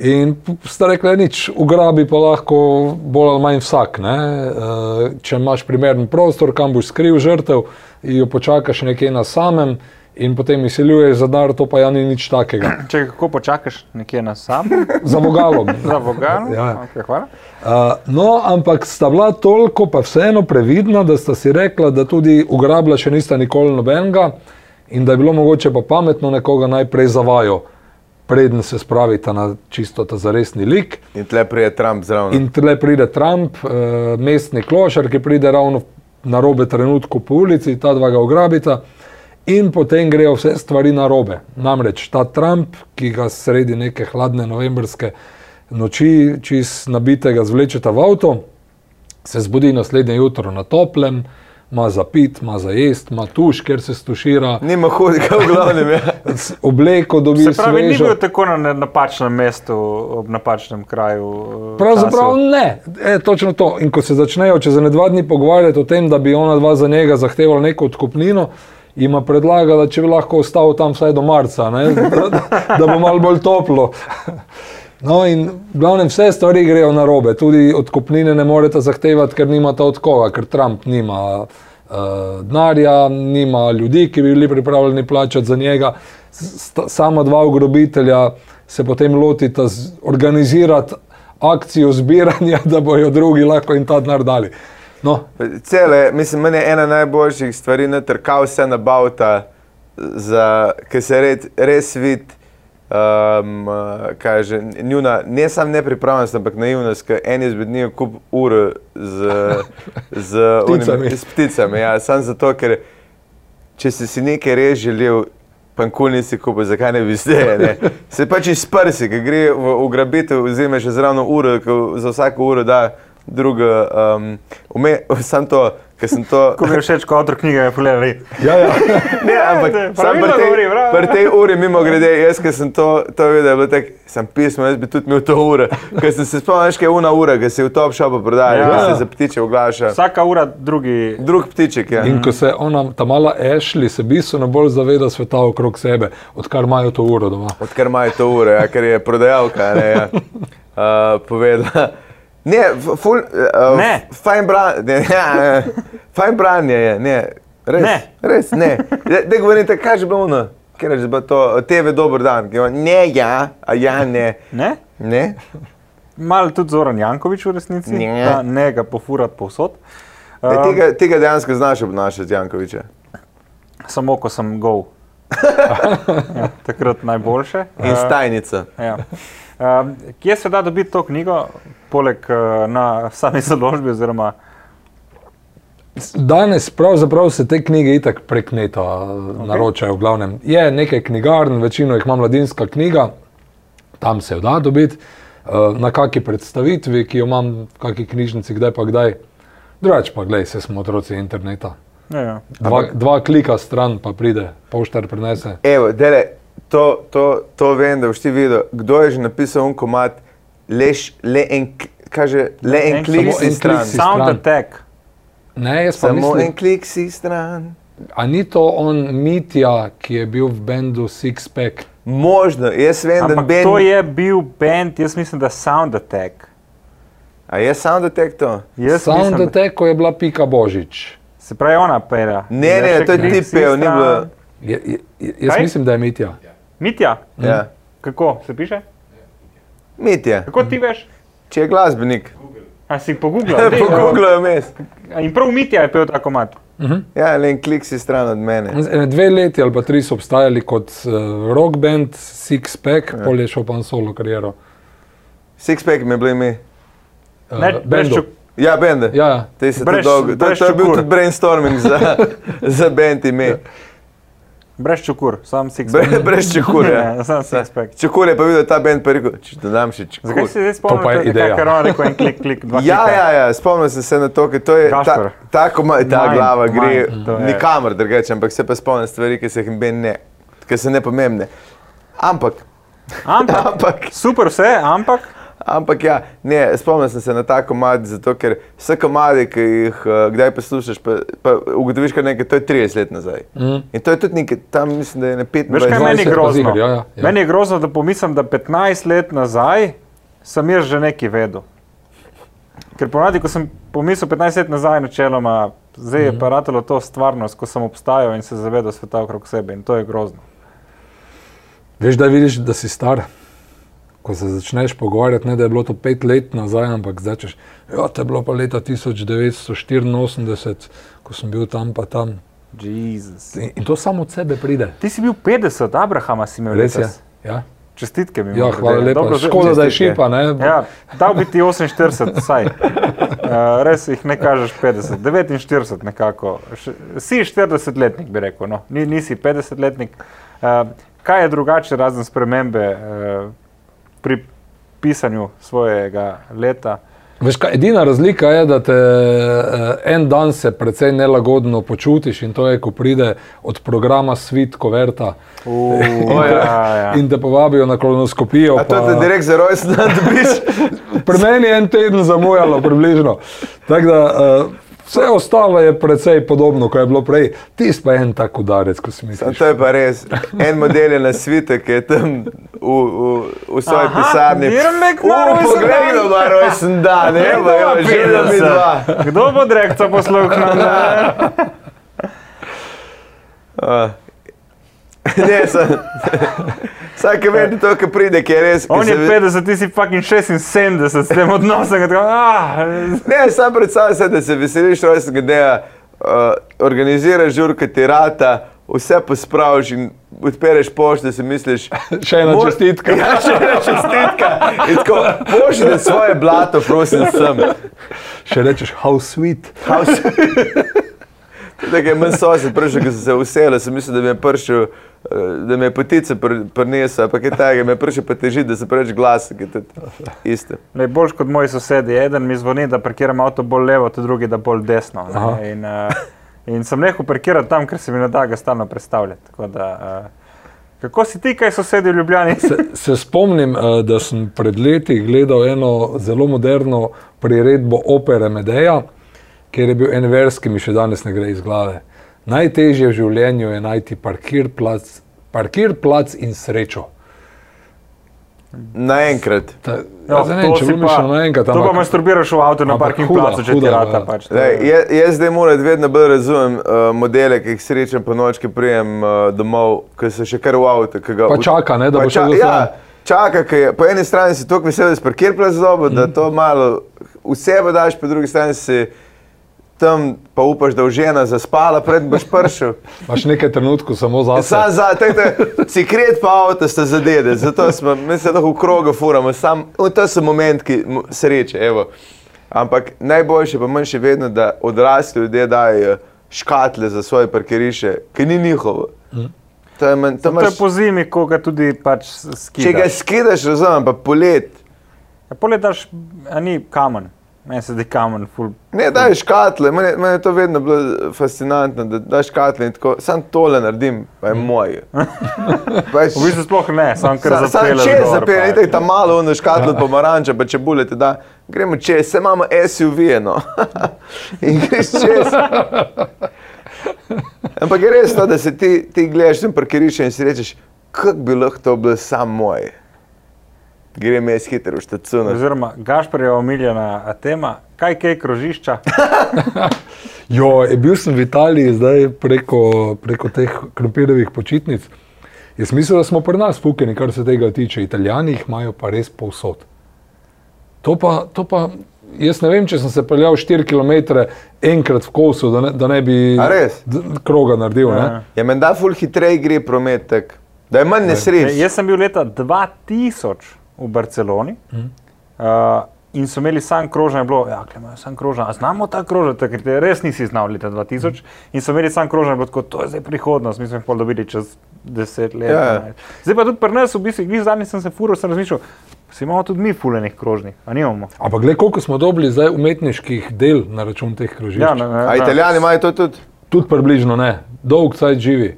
In sta rekli, nič, ugrabi pa lahko bolj ali manj vsak. Ne? Eh, Če imaš primeren prostor, kam boš skril žrtev, jo počakaš nekje na samem in potem izsiljuješ za dar, to pa ja ni nič takega. [CLEARS THROAT] Če kako počakaš nekje na sam, Za vogalom. [LAUGHS] za vogalom. Ja, ja. Okay, hvala. Uh, no, ampak sta bila toliko pa vseeno previdna, da sta si rekla, da tudi ugrabila še nista nikoli nobenega in da je bilo mogoče pa pametno nekoga najprej zavajo, preden se spravita na čisto ta zaresni lik. In tle prije Trump zraven. In tle pride Trump, eh, mestni klošar, ki pride ravno na robe trenutku po ulici, ta dva ga ugrabita. In potem grejo vse stvari na robe. Namreč ta Trump, ki ga sredi neke hladne novembrske noči, čist nabitega, zvlečeta v avto, se zbudi naslednje jutro na toplem, ima za pit, ima za jest, ima tuš, ker se stušira, Nima hudega v glavnem. Ja. obleko dobi Se pravi, ni svežo. bil tako na na napačnem mestu, ob napačnem kraju. eh, Pravzaprav času. ne, e, točno to. In ko se začnejo čez ene dva dni pogovarjati o tem, da bi ona dva za njega zahtevala neko odkupnino, jima predlaga, da če bi lahko ostal tam vsaj do marca, ne, da, [LAUGHS] da, da bo malo bolj toplo. No, in v glavnem vse stvari grejo na robe, tudi odkupnine ne morete zahtevati, ker nimate od koga, ker Trump nima uh, denarja, nima ljudi, ki bi bili pripravljeni plačati za njega. Sama dva ugrabitelja se potem lotita organizirati akcijo zbiranja, [LAUGHS] da bojo drugi lahko jim ta denar dali. No, Cele, mislim, meni je ena najboljših stvari, natrkal vse na Bauta, ki se red, res vidi, um, kaže, njuna, ne samo nepripravljenost, ampak naivnost, ker en izmed njih kup ur z, [LAUGHS] z Pticami. Onim, s pticami. Ja, samo zato, ker če si si nekaj res želel, pa nikoli nisi kupil, zakaj ne bi zdaj? Ne? [LAUGHS] Se pač iz prsi, ki gre v ugrabitev, vzameš zraven uro, ki za vsako uro da druga. Um, ume, [LAUGHS] sam to, ker sem to. Ko mi je všeč, ko avtor knjige je pogledal. ja, ja. [LAUGHS] Ne, ampak sam pri tej, govori, bravo. pri tej uri, mimo grede, jaz, ki sem to, to videl, je bilo tako, sem pismo, jaz bi tudi imel to uro. Ker sem se spomnil, kaj je una ura, ki se v top shopu prodaja, Ja. ja. ki se za ptiče oglaša. Vsaka ura drugi. Drug ptiček, ja. In ko se ona, ta mala Ashley, se bistveno bolj zaveda sveta okrog sebe, odkar imajo to uro doma. Odkar imajo to uro, ja, ker je prodajalka, ne, ja, [LAUGHS] uh, povedala. Ne, ful, uh, Ne. Fajn branje, [LAUGHS] ja, ja, fajn branje je, ne, res. Ne. Res, ne. Da govorite, kaj je bilo ono? Ker je bilo to, TV, dober dan. Ne, ja, a ja, ne. Ne? Ne? Mal tudi Zoran Jankovič v resnici, Ne. da ne ga pofurati povsod. Um, tega, tega dejansko znaš obnašati, Jankoviča. Samo ko sem gol. [LAUGHS] ja, takrat najboljše. In Uh, stajnica. Ja. Um, kje se da dobiti to knjigo, poleg uh, na sami založbi? Oziroma, Danes pravzaprav se te knjige itak prek neta okay. naročajo. v Glavnem. Je nekaj knjigarn, večino jih ima mladinska knjiga, tam se jo da dobiti, eh, na kakšni predstavitvi, ki jo imam v kakšni knjižnici, kdaj pa kdaj. Drugač pa, gledaj, se smo otroci interneta. ja, ja. Dva, dva klika stran pa pride, poštar prenese. Evo, dele, to, to, to vem, da boš ti videl, kdo je že napisal un komat, leš, le en, kaže, le en En- klik si en stran. klik si Sound stran. attack. Ne, jaz pa Samo mislim, en klik si stran. a ni to on Mitja, ki je bil v bendu Six Pack. Možno, jaz vem, da Ampak ben... to je bil band, jaz mislim, da Sound Attack. A je sound attack to? Jaz Sound mislim, da- Attack, ko je bila Pika Božič. Se pravi, ona pera. Ne, ne, to je ti pel, ni bilo. Je, je, jaz Kaj? mislim, da je Mitja. Mitja, Ja. kako se piše? Mitja, Kako ti veš? če je glasbenik. A si pogooglal? [LAUGHS] Dej, Pogooglaj mes. a In prav Mitja je pel ta komat. Ja, le en klik si stran od mene. Ene dve leti ali pa tri so obstajali kot uh, rock band, Six Pack, ja. pol je šel pa na solo kariero. Sixpack mi je bilo ime. Uh, Ne, brez bendu. čuk- Ja, bende. Ja, ja. Te se to dolgo. To, to je bil tudi brainstorming za, [LAUGHS] za band ime. Brez čukur, sam six Bre, [LAUGHS] brez čekurja. Ja, sam six pack. Čekur je pa videl ta band, pa rekel, če dodam še čekur. Zakaj si zdaj To pa je spomnil, ideja. kar on rekel, en klik, klik, dva [LAUGHS] Ja, klika. ja, ja, spomnil sem se na to, ker to je ta, Gašper. tako, ma- ta Mind, glava gre mind, to je. nikamor drugače, ampak se pa spomnim stvari, ki se jih ne, ki so nepomembne. Ampak, Ampak, [LAUGHS] ampak, super vse, ampak, ampak ja, ne, spomnim sem se na ta komad, zato ker vse komade, ki jih uh, kdaj poslušaš, pa, pa ugotoviš kar nekaj, to je 30 let nazaj. Mm. In to je tudi nekaj, tam mislim, da je na 25 veš kaj meni je grozno? ziher, ja, ja, ja. Meni je grozno, da pomislim, da 15 let nazaj sem jaz že nekaj vedel. Ker ponavadi, ko sem pomislil 15 let nazaj, načeloma, zdaj je Mhm. pa ratalo to stvarnost, ko sem obstajal in se zavedal sveta okrog sebe in to je grozno. Veš, da vidiš, da si star. Ko se začneš pogovarjati, ne da je bilo to pet let nazaj, ampak začneš. Ja, to je bilo pa leta 1984, ko sem bil tam pa tam. Jezus. In, in to samo od sebe pride. Ti si bil 50, Abrahama si imel Res je. letos. Ja, Čestitke mi. ja hvala lepa. Dobro, Škoda, da je šipa. Ne? Ja, dal bi ti 48, vsaj. Uh, [LAUGHS] res jih ne kažeš 50, 49 nekako. Še, si 40-letnik, bi rekel, no. Ni, nisi 50-letnik. Uh, kaj je drugače razen spremembe uh, pri pisanju svojega leta? Veš, kaj, edina razlika je, da te eh, en dan se precej nelagodno počutiš in to je, ko pride od programa Svit Koverta Uh, ja, ja. in te povabijo na kolonoskopijo. A to je direkt za rojsten dan dobiš? [LAUGHS] Pri meni je en teden zamujalo, približno. Tako da uh, vse ostalo je precej podobno, kot je bilo prej. Ti pa je en tak udarec, ko si Sam misliš. to je pa res. En model je na svitu, ki je tam v, v, v svoji Aha, pisarni. Dirmek U, ima rojsten Poglej, dan. kdo ima rojsten dan, evo, evo, živimo mi dva. Kdo bo direktor posluhnil? [LAUGHS] [LAUGHS] Ne, sem. Vsak vedi to, ki pride, ki je res. ki On je se ve- 50, ti si fucking 76 s tem odnosom. Ah, Ne, sam predstavljaj se, da se veseliš rojstnega dneva, uh, organiziraš žurke tirata, vse pospraviš in odpereš pošto, da si misliš. [LAUGHS] Še ena mor- čestitka. [LAUGHS] Ja, še ena čestitka. In tako, pošljite svoje blato, prosim, sem. Še rečeš, how sweet. House. Tako je meni sosed prišel, ko sem se uselil, sem mislil, da mi je prišel, eh, da mi je potice pr- prinesel, pa kaj takega, mi je prišel pa teži, da se preveč glas, ki je isto. Ne, boljš kot moji sosedi. Eden mi zvoni, da parkiram avto bolj levo, ta drugi, da bolj desno. In, uh, in sem nehal parkirati tam, ker se mi ne da ga stalno predstavljati. Tako Da, uh, kako si ti, kaj sosedi v Ljubljani? Se, se spomnim, eh, da sem pred leti gledal eno zelo moderno priredbo opere Medeja, kjer je bil en vers, ki mi še danes ne gre iz glave. Najtežje v življenju je najti parkir plac, parkir plac in srečo. Naenkrat. Ta, Ja, ja, ne če bi mišel naenkrat. To pa masturbiraš v avtu na parking placu, če ti huda, rata. ja. Pač, Lej, je- jaz, jaz zdaj moram vedno bolj razumem uh, modele, ki jih srečam po noč, ki prijem uh, domov, ki so še kar v avtu. Pa čaka, ne, da bo šel ča- do ja. Čaka, ker je po eni strani si tako vesel, da si parkir plac dobo, da to malo v sebe daš, po drugi strani si tam pa upaš, da bo žena zaspala, pred boš prišel. [LAUGHS] Imaš nekaj trenutkov samo za Sam sebe. za, te, cikret pa avto sta zadede, zato smo, mi se lahko v krogu furamo, sam, to so momenti mo- sreče, evo. Ampak najboljše pa manj še vedno, da odrasli ljudje dajo škatle za svoje parkiriše, ki ni njihovo. To je, manj, to To je imaš, po zimi, ko ga tudi pač skidaš. če ga skidaš, razumem, pa polet. Ja, Poleg daš, a ni kamen. Meni se zdi kamen, ful. Ne, daj škatle, meni, meni je to vedno bilo fascinantno, da daš škatle in tako, sam tole naredim, pa je moj. [LAUGHS] Pač, V bistvu sploh ne, sam kar Sam, sam zapeleš čez pa- itek tam malo ono škatlo pomaranča, pa če bulete, da gremo čez, se imamo SUV, no. [LAUGHS] In greš čez. Ampak je res to, da se ti, ti gledaš tam parkirišče in si rečeš, kako bi lahko to bilo sam moj. Grem jaz hitro v štacuno. Oziroma, Gašpor je omiljena tema, kaj kaj krožišča. [LAUGHS] Jo, je bil sem v Italiji zdaj preko, preko teh krompirjevih počitnic. Jaz mislim, da smo pri nas fukeni, kar se tega tiče. Italijani jih imajo pa res povsod. To pa, to pa jaz ne vem, če sem se peljal 4 km enkrat v kosu, da ne, da ne bi kroga naredil. Ja. Ne? Je menda ful hitreje gre promet, tak, da je manj Ne, nesreč. Jaz sem bil leta 2000 v Barceloni Mhm. uh, in so imeli sam krožen, bilo ja, imajo sam krožen, a znamo ta krožen, ker te res nisi znal leta 2000 in so imeli sam krožen, bilo tako, to je zdaj prihodnost, mi smo jih pol dobili čez 10 let. Ja. 12. Zdaj pa tudi pri nas, v bistvu, glih zadnjič sem se furil, sem razmišljal, si imamo tudi mi fulenih krožnih, a nimamo. Ampak gled, koliko smo dobili zdaj umetniških del na račun teh krožišč. Ja, ne, ne, A ne. italijani imajo to tudi? Tudi približno ne, dolg cajt živi.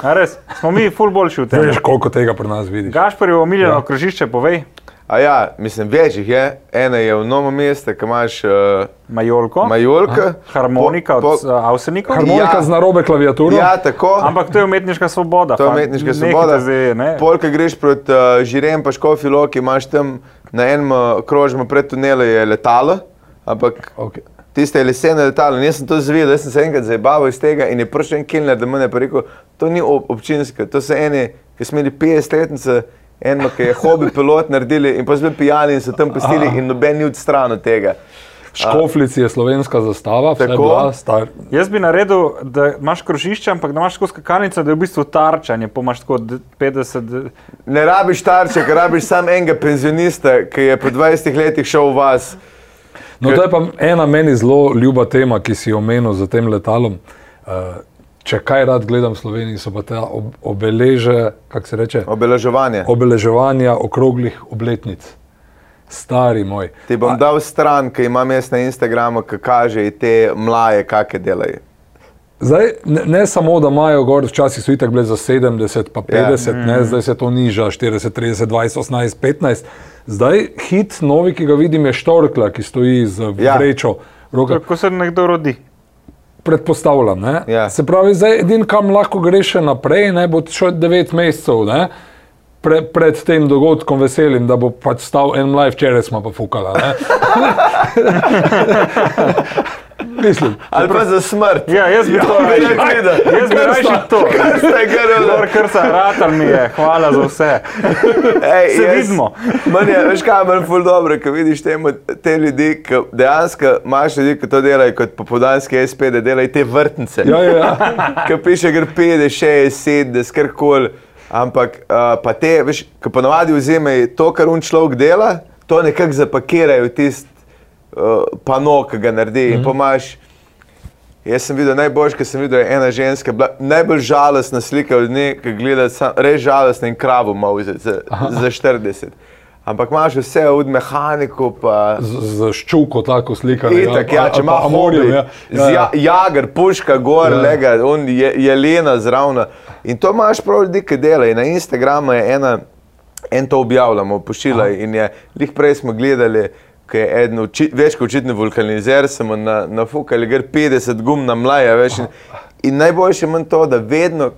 A res, smo mi ful boljši v tem. Veš, koliko tega pri nas vidiš. Gašpor je omiljeno Ja. krožišče, povej, A ja, mislim, več jih je. Ena je v Novo mesto, ki imaš uh, Majolko, Majolka. harmonika po, od po, po, Avsenikov. Harmonika Ja. z narobe klaviaturo. Ja, tako. Ampak to je umetniška svoboda. To je umetniška svoboda. Zdaj, ne. Polka greš proti uh, Žirem, pa Škofi Loki, imaš tam na enem uh, krožju pred tunelom je letalo, ampak Okay. Tiste je leseno letalo. In Jaz sem to zvedel, jaz sem se enkrat zabaval iz tega in je prišel en kilner, da mu je pa rekel, to ni ob, občinsko, to so eni, ki smo imeli 50 letnice. Eno, ki je hobi pilot naredili in pa so bili pijani in so tam pustili in noben ni odstranil tega. V Škoflici je slovenska zastava, Tako. bila star. Jaz bi naredil, da imaš krožišče, ampak da imaš tako skakalnico, da je v bistvu tarčanje, pa imaš tako d- 50. d- Ne rabiš tarče, ker rabiš samo enega penzionista, ki je po 20 letih šel v vas. No, to je pa ena meni zelo ljuba tema, ki si jo omenil za tem letalom. Uh, če kaj rad gledam v Sloveniji, so pa te ob, obeleže, kako se reče, Obeleževanje. obeleževanja okroglih obletnic. Stari moj. Ti bom dal stran, ki imam jaz na Instagramu, ki kaže te mlaje, kakšne delajo. Zdaj, ne, ne samo, da imajo gor, včasih so itak bile za 70, pa 50, ja. ne, zdaj se to niža, 40, 30, 20, 18, 15. Zdaj hit novi, ki ga vidim, je Štorkla, ki stoji z Ja. vrečo. v rokah. Kako se nekdo rodi? Predpostavljam. Ne? Ja. Se pravi, zdaj edin, kam lahko greš še naprej, ne, bo šel 9 mesecev. Ne? Pre, pred tem dogodkom veselim, da bo pač stal en mlaj, včeraj smo pa fukala. [LAUGHS] Mislim, [LAUGHS] Ali pa za smrt. Ja, jaz bi to bi rajši. rad videl. Jaz bi rajši to. Ste grli. Gor krsa, ratal mi je, hvala za vse. Ej, Se jaz- vidimo. Meni je, veš kaj, meni je ful dobro, ko vidiš temu, te ljudi, ki dejansko imaš ljudi, ki to delajo kot popodanski SP, da delajo te vrtnice. ja, ja, ja. [LAUGHS] Ki piše, gre 50, 60, 70, karkoli. Ampak uh, pa te, veš, ki ponovadi vzemajo to, kar un človek dela, to nekako zapakirajo v tisti pano, ki ga naredi. Mm -hmm. In pomaš. Jaz sem videl najboljši, ki sem videl, je ena ženska, bila, najbolj žalostna slika od nje, ki gleda, sam, res žalostna in kravo ima za, za, za 40. Ampak imaš vse od mehanikov, pa Z, z ščuko tako slikano. Itak, ja, če ima hobi, ja. z ja, jager, puška gor, Ja. ja. lega, on je jelena zraven. In to imaš prav ljudi, ki delajo. Na Instagramu je ena, en to objavljamo, pošilja in je, lih prej smo gledali, ki je eden oči, več kot očitni vulkanizer, smo na, na fukali, gre 50 gum na mlaja, veš. In, in najboljše je to, da vedno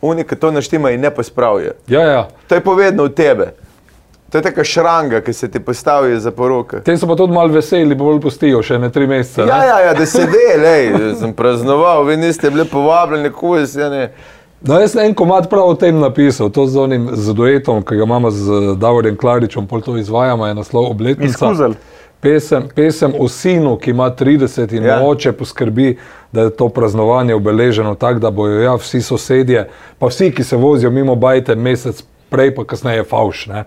oni, ki to naštima in ne pospravijo. Ja, ja. To je povedno v tebe. To je taka šranga, ki se ti postavi za poroke. Te so pa tudi malo veseli, bolj pustijo še ne tri mesece. ne. Ja, ja, ja, da se ve, lej, sem praznoval, vi niste bili povabljeni, kuj se ne. No, jaz sem en komat prav o tem napisal, to z onim z duetom, ki ga imamo z Davorjem Klaričem, pol to izvajamo, je naslov obletnica. Izkuzel. Pesem, pesem o sinu, ki ima 30 in Ja. ja. oče poskrbi, da je to praznovanje obeleženo tako, da bojo ja, vsi sosedje, pa vsi, ki se vozijo mimo bajte, mesec prej, pa kasneje fauš. Ne.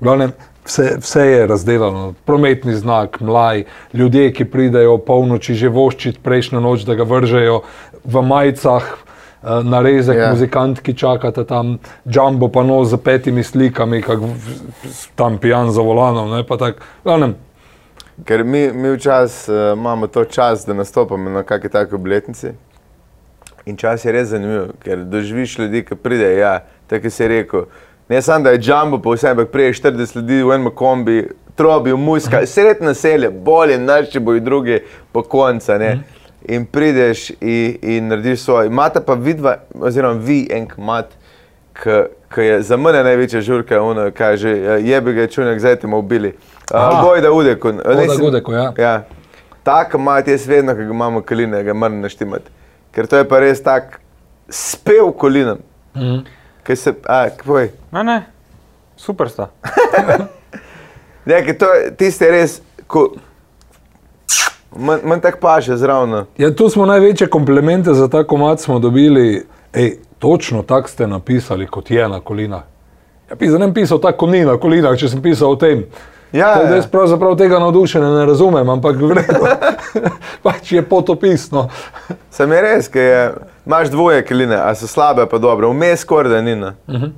Glavnem, vse, vse je razdeljeno, prometni znak, mlaj, ljudje, ki pridejo polnoči že voščiti prejšnjo noč, da ga vržejo v majicah, eh, narezek, Ja. yeah. muzikant, ki čakate tam, jumbo pano z petimi slikami, kak tam pijan za volanom. Ne, pa tak, v glavnem, Ker mi, mi včasih uh, imamo to čas, da nastopamo na kakšni taki obletnici. In čas je res zanimiv, ker doživiš ljudi, ki pridejo, ja, tako si rekel. Ne samo, da je jumbo, pa vse, ampak prije 40 ljudi v enem kombi, trobi, muska, sred naselja, bolje, naši bojo drugi po konca. Ne? In prideš in, in narediš svoje. Imate pa vidva, oziroma vi en kmat, ki je za mene največja žurka, ono kaže, je bi ga čunek, zdaj te bomo ubili. Aha. Uh, Gojda Udeko. Gojda Gudeko, ja. ja. Tako imate, jaz vedno, ko ga imamo koline, ga moram naštimati. Ker to je pa res tak spev kolinam. Mhm. Kaj se, a, kaj? Ne, ne, super sta. [LAUGHS] Ne, ker to je tiste res, ko manj man tako paše zraven. Ja, tu smo največje komplimente za ta komat smo dobili. Ej, točno tako ste napisali, kot je na kolinah. Ja, pisa, ne bi pisal tako, kot ni na kolinah, če sem pisal o tem. Ja, Tako da ja. Jaz pravzaprav tega navdušenja ne razumem, ampak v redu. [LAUGHS] pač je potopisno. Sam je res, ker je, imaš dvoje kiline, a so slabe, pa dobre, vmes skoraj da ni. Uh -huh.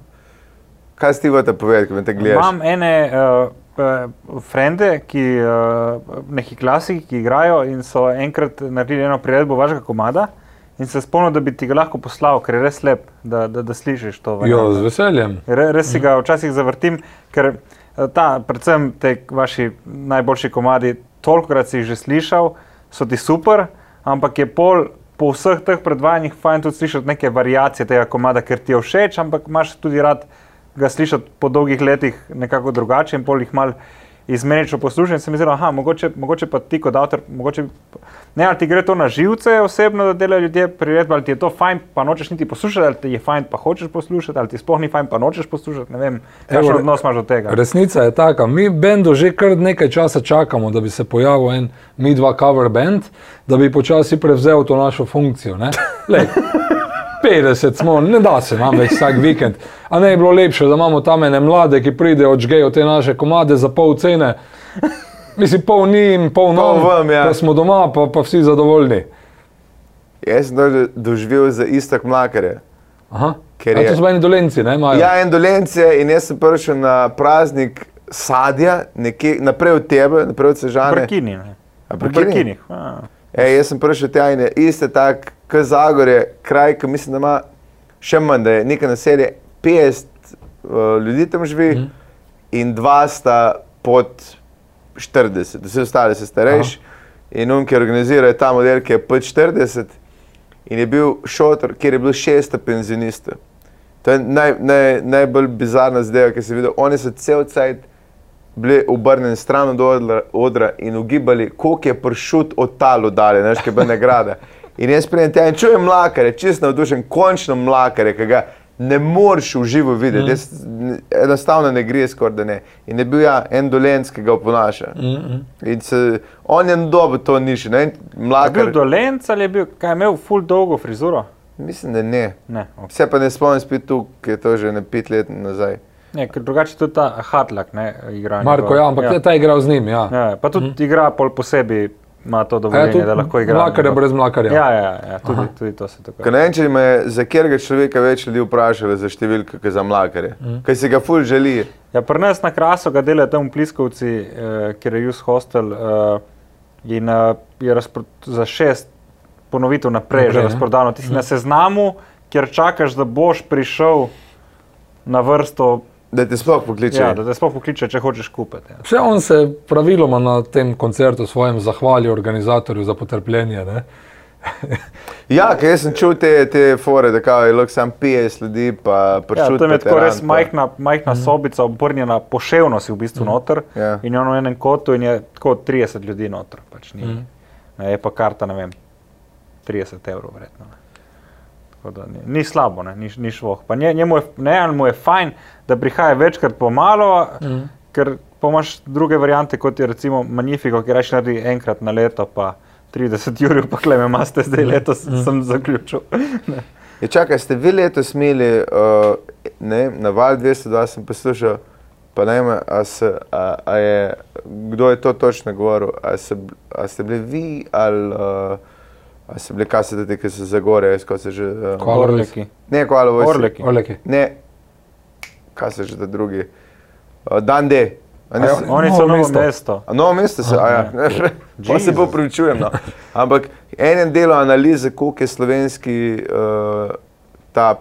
Kaj si ti v te povedati, ko me te gledaš? Imam ene uh, uh, frende, ki uh, neki klasiki, ki igrajo in so enkrat naredili eno priredbo vašega komada. In se spomnim, da bi ti ga lahko poslal, ker je res lep, da, da, da slišiš to. Jo, varianto. z veseljem. Re, res si ga včasih zavrtim, ker eh, ta, predvsem te vaši najboljši komadi, tolikokrat si jih že slišal, so ti super, ampak je pol po vseh teh predvajanjih fajn tudi slišati neke variacije tega komada, ker ti je všeč, ampak imaš tudi rad ga slišati po dolgih letih nekako drugače in pol jih mal izmenično poslušati. Se mi zdi, da mogoče, mogoče pa ti kot avtor, mogoče, ne ali ti gre to na živce osebno, da delajo ljudje priredbe, ali ti je to fajn, pa nočeš niti poslušati, ali ti je fajn, pa hočeš poslušati, ali ti sploh ni fajn, pa nočeš poslušati. Ne vem, kakšen Evo, odnos imaš do tega. Resnica je taka, mi bendu že kar nekaj časa čakamo, da bi se pojavil en mi dva cover band, da bi počasi prevzel to našo funkcijo. ne. Lej, 50 smo, ne da se nam več vsak vikend. A ne bi bilo lepše, da imamo tam ene mlade, ki pridejo, odžgejo te naše komade za pol cene. Mislim, pol njim, pol nam, vam, ja. da smo doma, pa, pa vsi zadovoljni. Jaz sem to doživel za istok mlakare. Aha. Ker je- to so meni dolenci, ne? Imajo. Ja, en dolence in jaz sem prišel na praznik sadja, nekje naprej od tebe, naprej od Sežane. Brkini. ne. A, Brkini? Brkinih. Ej, jaz sem prišel tja in je iste tak, kot Zagorje, kraj, ki mislim, da ima še manj, da je nekaj naselje, 50 uh, ljudi tam živi mm. in dva sta pod 40, vsi ostali so starejši. In on, ki organizira je ta model, ki je pod 40 in je bil šotor, kjer je bilo 600 penzionistov. To je naj, naj, najbolj bizarna zadeva, ki sem videl. Oni so cel cajt bili obrnjeni stran od odra, odra in ugibali, koliko je pršut od tal dalje, znaš, kaj bo nagrada. In jaz pridem tja in čujem mlakare, čist navdušen, končno mlakare, ki ga ne moreš v živo videti, mm. jaz, enostavno ne gre skoraj da ne. In je bil ja, en dolenc, ki ga oponaša. Mm. In se, on je dobil to nišo, ne, Je bil mlakar, dolenc ali je bil, kaj je imel full dolgo frizuro? mislim, da ne. Ne, okay. Vse pa ne spomnim spet tu, ki je to že ne pet let nazaj. Ne ker drugače tudi ta Hatlak ne igra. Marko, ja, ampak ja. ta je igral z njim. Ja. Ja, pa tudi mm. igra pol posebej, ima to ja, dovoljenje, tudi da lahko igra. Mlakarja brez mlakarja. Ja, ja, ja tudi, tudi to se tako. Ker ne vem, če me je za katerega človeka več ljudi vprašalo za številke, kot za mlakarje. Mm. Ker si ga ful želi. Ja, pri nas na krasu ga delajo tam v Pliskovci, eh, kjer je Youth Hostel eh, in eh, je razpro, za šest ponovitev naprej Naprej, že razprodano. Ti si na seznamu, kjer čakaš, da boš prišel na vrsto, Da te sploh pokliče. ja, da te sploh pokliče, če hočeš kupiti. Ja. Vse on se praviloma na tem koncertu svojem zahvali organizatorju za potrpljenje. Ne? Ja, ker jaz sem čul te, te fore, da kao, je lahko sam 50 ljudi, pa Ja, pršut. tam je tako res majhna, majhna mm. sobica, obrnjena poševno si v bistvu mm. noter Ja. in je ono v enem kotu in je tako 30 ljudi noter. Pač ni, mm. ne, je pa karta, ne vem, 30 evrov verjetno. Ni, ni slabo, ne, ni, ni šlo. Njemu je, ne, mu je fajn, da prihaja večkrat pomalo, mm. ker pa imaš druge variante, kot je recimo Magnifico, ki reče naredi enkrat na leto, pa 30 jurjev, pa kleme maste, zdaj letos mm. sem zaključil. [LAUGHS] Je čakaj, ste vi letos imeli, uh, ne, na val 202 sem poslušal, pa ne vem, a, se, a, a je, kdo je to točno govoril, a, se, a ste bili vi ali uh, a ste bili kasete, ki so zagore, ko se že... Uh, Hvala. Orleki. ne, hvala, Orleki. Oleki. Ne, kaj se že ta drugi? Uh, Dan D. Nisi- ja, Oni Novo so novo mesto. mesto. A novo mesto se, a ja. [LAUGHS] Pa se bo priučujem. No. [LAUGHS] Ampak enem delu analize, koliko je slovenski, uh, ta,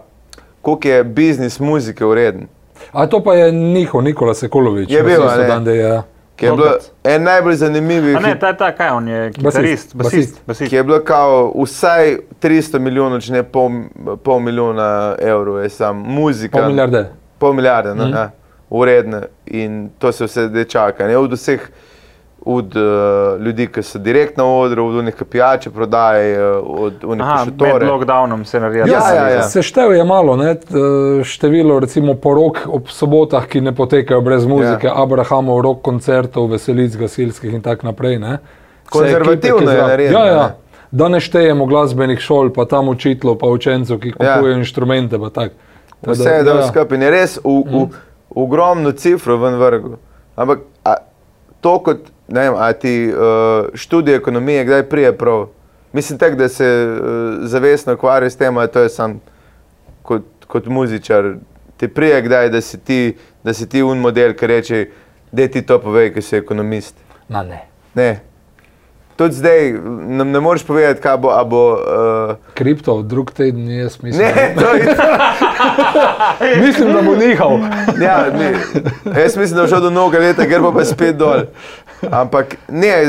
koliko je biznis muzike ureden. A to pa je njihov, Nikola Sekolovič. Je bil, ne? dan, da je. Ki je bilo Robert. en najbolj zanimivih, A ne, ta, ta, kaj on je, kitarist, Basist, basist, basist. ki je bilo kao vsaj 300 milijonov, če ne pol, pol milijona evrov, je sam muzika. Pol milijarde. Pol milijarde, mm. ja, uredne in to se vse zdaj čaka. Ne? Od vseh od uh, ljudi, ki so direktno na odru, od unih, ki pijače prodajajo, od unih, ki med šotore. lockdownom se naredi. Ja, ja, ja. Seštev je malo, ne? t- število recimo porok ob sobotah, ki ne potekajo brez muzike, ja. Abrahamov rok koncertov, veselic gasilskih in tako naprej. Ne? Konzervativno je narejeno, Ja, ja. ne. Da ne štejemo glasbenih šol, pa tam učiteljev, pa učencev, ki Ja. kupujejo inštrumente. pa tak. Tako Vse je ja. dal skupaj je res v, v, ogromno cifro ven vrgel. Ampak a, to, kot ne vem, a ti uh, študij ekonomije, kdaj prije prav. Mislim tako, da se uh, zavestno ukvarja s tem, a to je sam kot, kot muzičar. Ti prije kdaj, da si ti, da si ti un model, ki reče, da ti to povej, ki si ekonomist. Ma ne. Ne. Tudi zdaj nam ne moreš povedati, kaj bo. bo uh, Kripto, drug teden, jaz mislim. ne, [LAUGHS] to je. [LAUGHS] mislim, da bo nihal. Ja, ne, jaz mislim, da bo šel do novega leta, ker bo pa spet dol. Ampak ne, eh,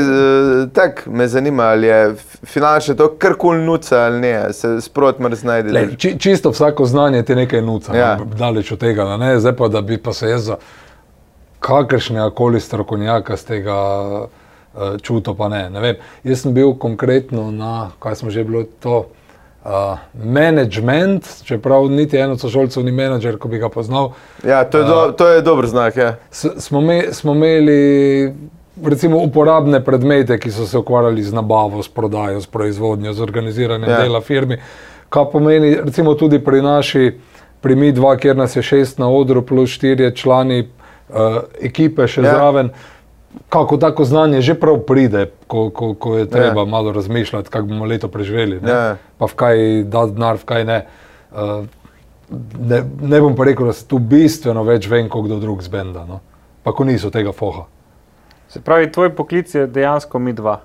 tako me zanima, ali je finančno to kar koli nuca ali ne, se sprot mrz najde. Lej, či, čisto vsako znanje ti nekaj nuca, Ja. ja. daleč od tega. Ne? Zdaj pa, da bi pa se jaz za kakršnega koli strokovnjaka z tega uh, čutil, pa ne. ne vem. Jaz sem bil konkretno na, kaj smo že bilo to, uh, management, čeprav niti en od sošolcev ni menedžer, ko bi ga poznal. Ja, to je, do, to je dober znak. Ja. S, smo, me, smo imeli recimo, uporabne predmete, ki so se ukvarjali z nabavo, s prodajo, s proizvodnjo, z organiziranjem Ja. dela firmi. Kar pomeni, recimo tudi pri naši, pri mi dva, kjer nas je šest na odru, plus štirje člani uh, ekipe še Ja. zraven. Kako tako znanje že prav pride, ko, ko, ko je treba Ja. ja. malo razmišljati, kako bomo leto preživeli. ne. Ja. Pa v kaj da denar, v kaj ne. Uh, ne. Ne bom pa rekel, da se tu bistveno več vem, kot kdo drug zbenda. No? Pa ko niso tega foha. Se pravi, tvoj poklic je dejansko mi dva.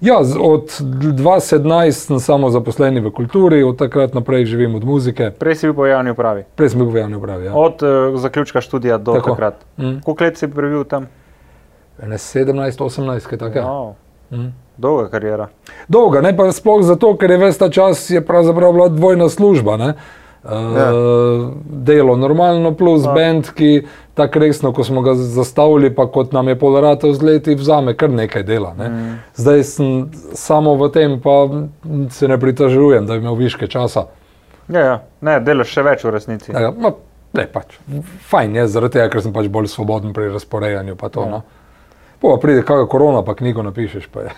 Ja, od 2017 sem samo zaposleni v kulturi, od takrat naprej živim od muzike. Prej si bil po javni upravi. Prej sem bil v javni upravi. Ja. Od uh, zaključka študija do Tako. takrat. Mm. Koliko let si prebil tam? Ene 17, 18, kaj takega. Wow. Mm. Dolga karijera. Dolga, ne pa sploh zato, ker je ves ta čas je pravzaprav bila dvojna služba. Ne? Uh, Ja. Delo normalno, plus Pa. bend, ki tako resno, ko smo ga zastavili, pa kot nam je polarata z leti, vzame kar nekaj dela. Ne? Mm. Zdaj sem samo v tem, pa se ne pritožujem, da bi imel viške časa. Ja, ja. Ne, delaš še več v resnici. Ja, ma, ne, pač, fajn je, zaradi tega, ker sem pač bolj svoboden pri razporejanju. Pa to, Ja. no. Po pa pride kakšna korona, pa knjigo napišeš. Pa je.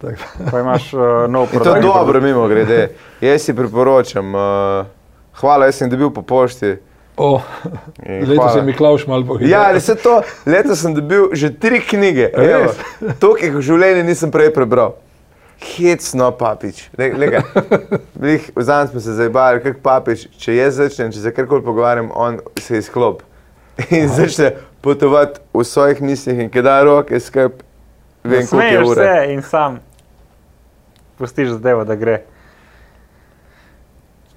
[LAUGHS] Pa imaš uh, nov In to je dobro, mimo grede. Jaz si priporočam. Uh, hvala, jaz sem dobil po pošti. O, In letos hvala. je Miklaš malo pohiter. Ja, ali se to, letos sem dobil že tri knjige. To, ki jih v življenju nisem prej prebral. Hecno papič. Vzam smo se zabavali, kako papič. Če jaz začnem, če se karkoli pogovarjam, on se izklop. In začne potovati v svojih mislih in kdaj roke skrb. Vem, koliko je Smeješ ure. se in sam pustiš zadevo, da gre.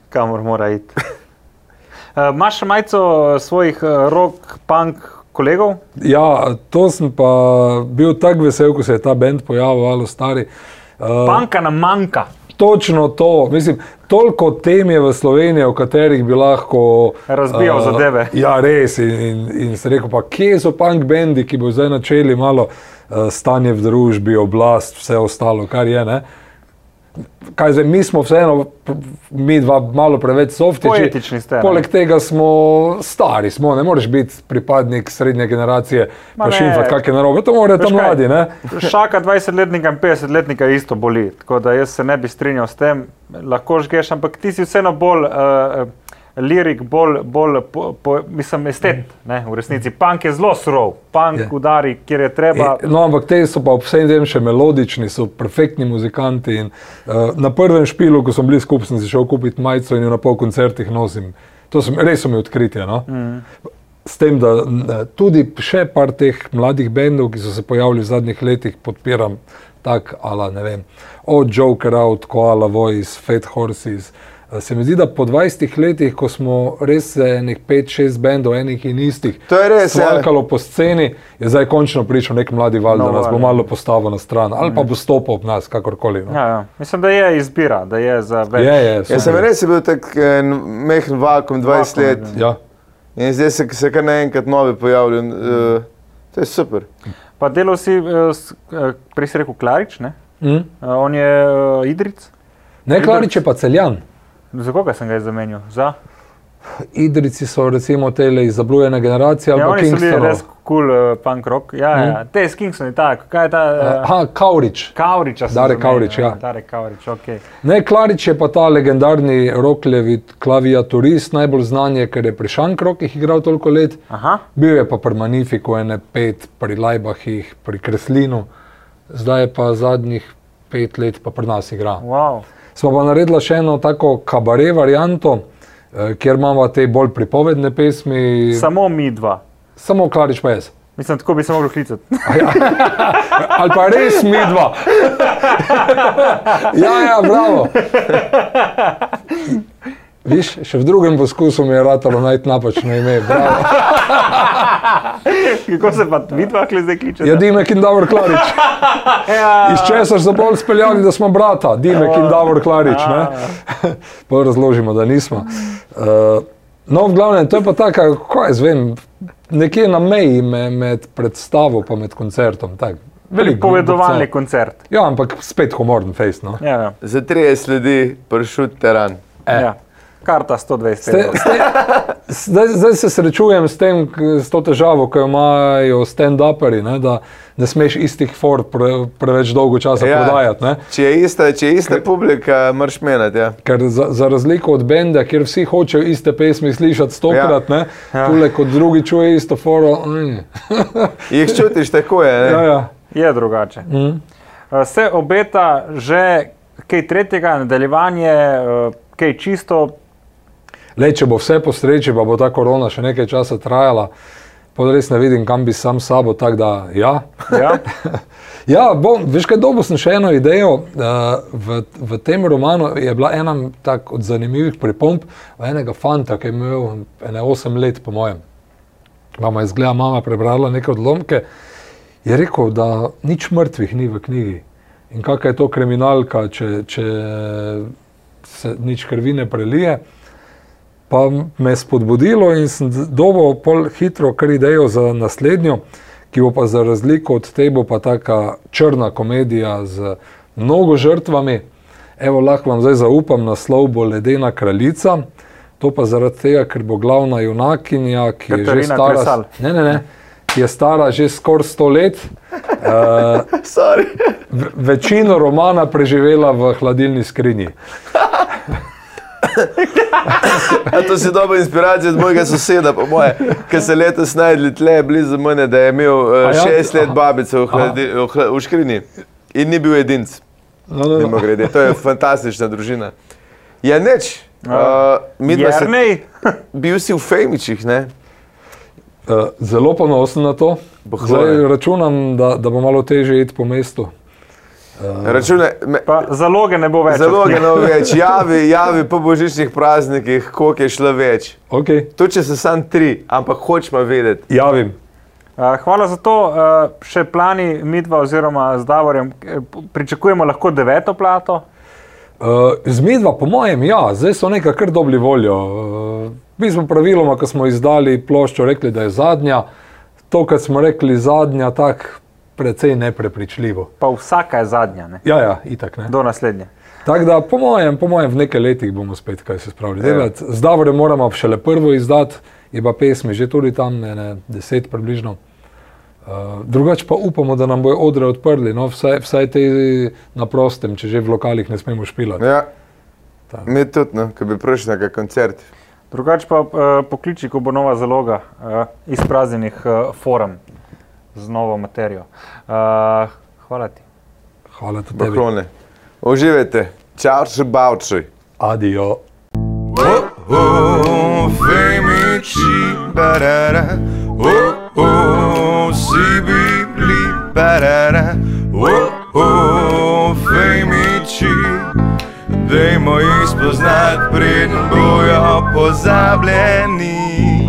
Kamor mora iti. Uh, [LAUGHS] Imaš majico svojih uh, rock, punk kolegov? ja, to sem pa bil tako vesel, ko se je ta bend pojavil, alo stari. Uh, Panka nam manjka. Točno to, mislim, toliko tem je v Sloveniji, o katerih bi lahko Razbijal zadeve. Ja, res. In, in, in se rekel, pa kje so punk bendi, ki bo zdaj načeli malo uh, stanje v družbi, oblast, vse ostalo, kar je. Ne? Kaj zdaj, mi smo vseeno, mi dva malo preveč softi. Poetični ste, ne? Poleg tega smo stari, smo, ne moreš biti pripadnik srednje generacije, Ma pa šimfati kakšne narobe, to morajo tam mladi. Ne? Šaka 20-letnika in 50-letnika isto boli. Tako da jaz se ne bi strinjal s tem, lahko žgeš, ampak ti si vseeno bolj uh, lirik, bolj, bolj po, po, mislim, estet. Ne, v resnici punk je zelo surov, punk yeah. udari, kjer je treba. E, No, ampak te so pa ob vsem tem še melodični, so perfektni muzikanti. In, uh, na prvem špilu, ko sem bil skupaj, sem si šel kupiti majico in jo na pol koncertih nosim. To sem, res so mi odkritje. No? Mm. S tem, da n- tudi še par teh mladih bendov, ki so se pojavili v zadnjih letih, podpiram, tako ala ne vem, od Joker Out, Koala Voice, Fat Horses. Eh, Se mi zdi, da po 20 letih, ko smo res enih 5-6 bendov, enih in istih, To je res, ja. svalkalo po sceni, je zdaj končno prišel nek mladi val, No, da nas bo ja. malo postavil na stran, ali pa bo stopil ob nas, kakorkoli. No. Ja, ja. Mislim, da je izbira, da je za več. Je, je, Jaz sem res bil tak en mehen vakum 20 Vakuum, let. Ja. In zdaj se, se kar naenkrat novi pojavljajo. Uh, to je super. Pa delal si, uh, uh, prej si rekel Klarič, ne? Mm? Uh, on je uh, Idric. Ne, Klarič je pa celjan. Za koga sem ga zamenjal? Za? Idrici so recimo tele iz zablujene generacije ali Ja, pa oni so bili Kingstonov. res kul cool, uh, punk rock. Ja, ja. Te s Kingston, tako. Kaj je ta? Uh, Aha, Kaurič. Kauriča. sem Dare Kavrič, ja. Dare Kavrič, ok. Ne, Klarič je pa ta legendarni rokljevi klaviaturist, najbolj znan je, ker je pri Šankrokih igral toliko let. Aha. Bil je pa pri Magnifiku, ene pet, pri Lajbahih, pri Kreslinu, zdaj je pa zadnjih pet let pa pri nas igra. Wow. Smo pa naredili še eno tako kabare varianto, eh, kjer imamo te bolj pripovedne pesmi, Samo mi dva. samo Klarič pa jaz. Mislim, tako bi se mogli klicati. [LAUGHS] Ali pa res mi dva. ja, ja, bravo. Viš, še v drugem poskusu mi je ratalo najti napačno ime. Bravo. [LAUGHS] [LAUGHS] Kako se pa mi dva zdaj kličete? Ja, Dimek in Davor Klarič. [LAUGHS] Ja. Iz česa so bolj speljali, da smo brata, Dimek in Davor Klarič. Ne? [LAUGHS] Pa razložimo, da nismo. Uh, no, v glavnem, to je pa tako, kaj jaz vem, nekje na meji me, med predstavo in med koncertom. tak. Veliko Povedovalni koncert. Ja, ampak spet humorn face. No. Ja, ja. Za 30 ljudi pršut teran. E. ja. Karta 120 Ste, ste, zdaj, zdaj se srečujem s, tem, s to težavo, ki jo imajo stand-uperi, ne, da ne smeš istih for pre, preveč dolgo časa ja. prodajati. Ne. Če je ista, če je ista publika, moraš menati. Ja. Ker za, za razliko od benda, kjer vsi hočejo iste pesmi slišati stokrat, ja. Ja. tule kot drugi čuje isto foro. Mm. [LAUGHS] Jih čutiš tako je. ne? ja, ja. Je drugače. Mm. Uh, Se obeta že kaj tretjega, nadaljevanje, uh, kaj čisto. Le, če bo vse po sreči, pa bo ta korona še nekaj časa trajala, pa res ne vidim, kam bi sam sabo. tako Da, ja. Ja. [LAUGHS] Ja, bom, veš kaj, dobil sem še eno idejo. Uh, v, v tem romanu je bila ena tak od zanimivih pripomb enega fanta, ki je imel ene 8 let, po mojem. Mama je zgleda, mama prebrala neke odlomke. Je rekel, da nič mrtvih ni v knjigi. In kakšna je to kriminalka, če, če se nič krvi ne prelije. Pa me je spodbudilo in sem dobil pol hitro kar idejo za naslednjo, ki bo pa za razliko od te bo pa taka črna komedija z mnogo žrtvami. Evo, lahko vam zdaj zaupam, naslov bo Ledena kraljica. To pa zaradi tega, ker bo glavna junakinja, ki je že Katarina stara. Kresal. Ne, ne, ne. Ki je stara že skoraj sto let, uh, [LAUGHS] Sorry. večino romana preživela v hladilni skrinji. [LAUGHS] [LAUGHS] A to si dobra inspiracija od mojega soseda, po moje, ki se letos najdli tle blizu mene, da je imel uh, ja? šest let babice v, hladi, v, hla- v škrini in ni bil edinc. No, no, no. grede, to je fantastična družina. Ja, neč. Uh, se- Jernej, [LAUGHS] Bil si v Fejmičih, ne? Uh, zelo ponosen na to. Zdaj računam, da, da bo malo težje iti po mestu. Račune, me, pa zaloge ne bo več. zaloge ne bo več, [LAUGHS] javi, javi po božičnih praznikih, koliko je šlo več. Okay. To če so samo tri, ampak hočemo vedeti. Javim. Uh, hvala za to. Uh, še plani midva oziroma z Davorjem, pričakujemo lahko deveto plato. Uh, z midva, po mojem, ja, zdaj so nekaj kar dobri voljo. Uh, mi smo praviloma, ko smo izdali ploščo, rekli, da je zadnja. To, kar smo rekli zadnja, tako precej neprepričljivo. Pa vsaka je zadnja, ne? Ja, ja, itak ne. do naslednje. Tako da, po mojem, po mojem, v nekaj letih bomo spet kaj se spravili Ja. delati. Z Davorjem moramo šele prvo izdati, je pa pesmi že tudi tam, ne, ne, deset približno. Uh, drugače pa upamo, da nam bojo odre odprli, no, vsaj, vsaj te na prostem, če že v lokalih ne smemo špilati. Ja. Tako. Mi tudi, no, ko bi prišli na koncert. Drugače pa uh, pokliči, ko bo nova zaloga uh, izpraznjenih uh, forum z novo materijo. Uh, hvala ti. Hvala tudi tebi. Poklone. Uživajte. Čau, še bavči. Adijo. Oh, oh, femiči, barara. Oh, oh, si bili, barara. Oh, oh, femiči. Dajmo jih spoznati, preden bojo pozabljeni.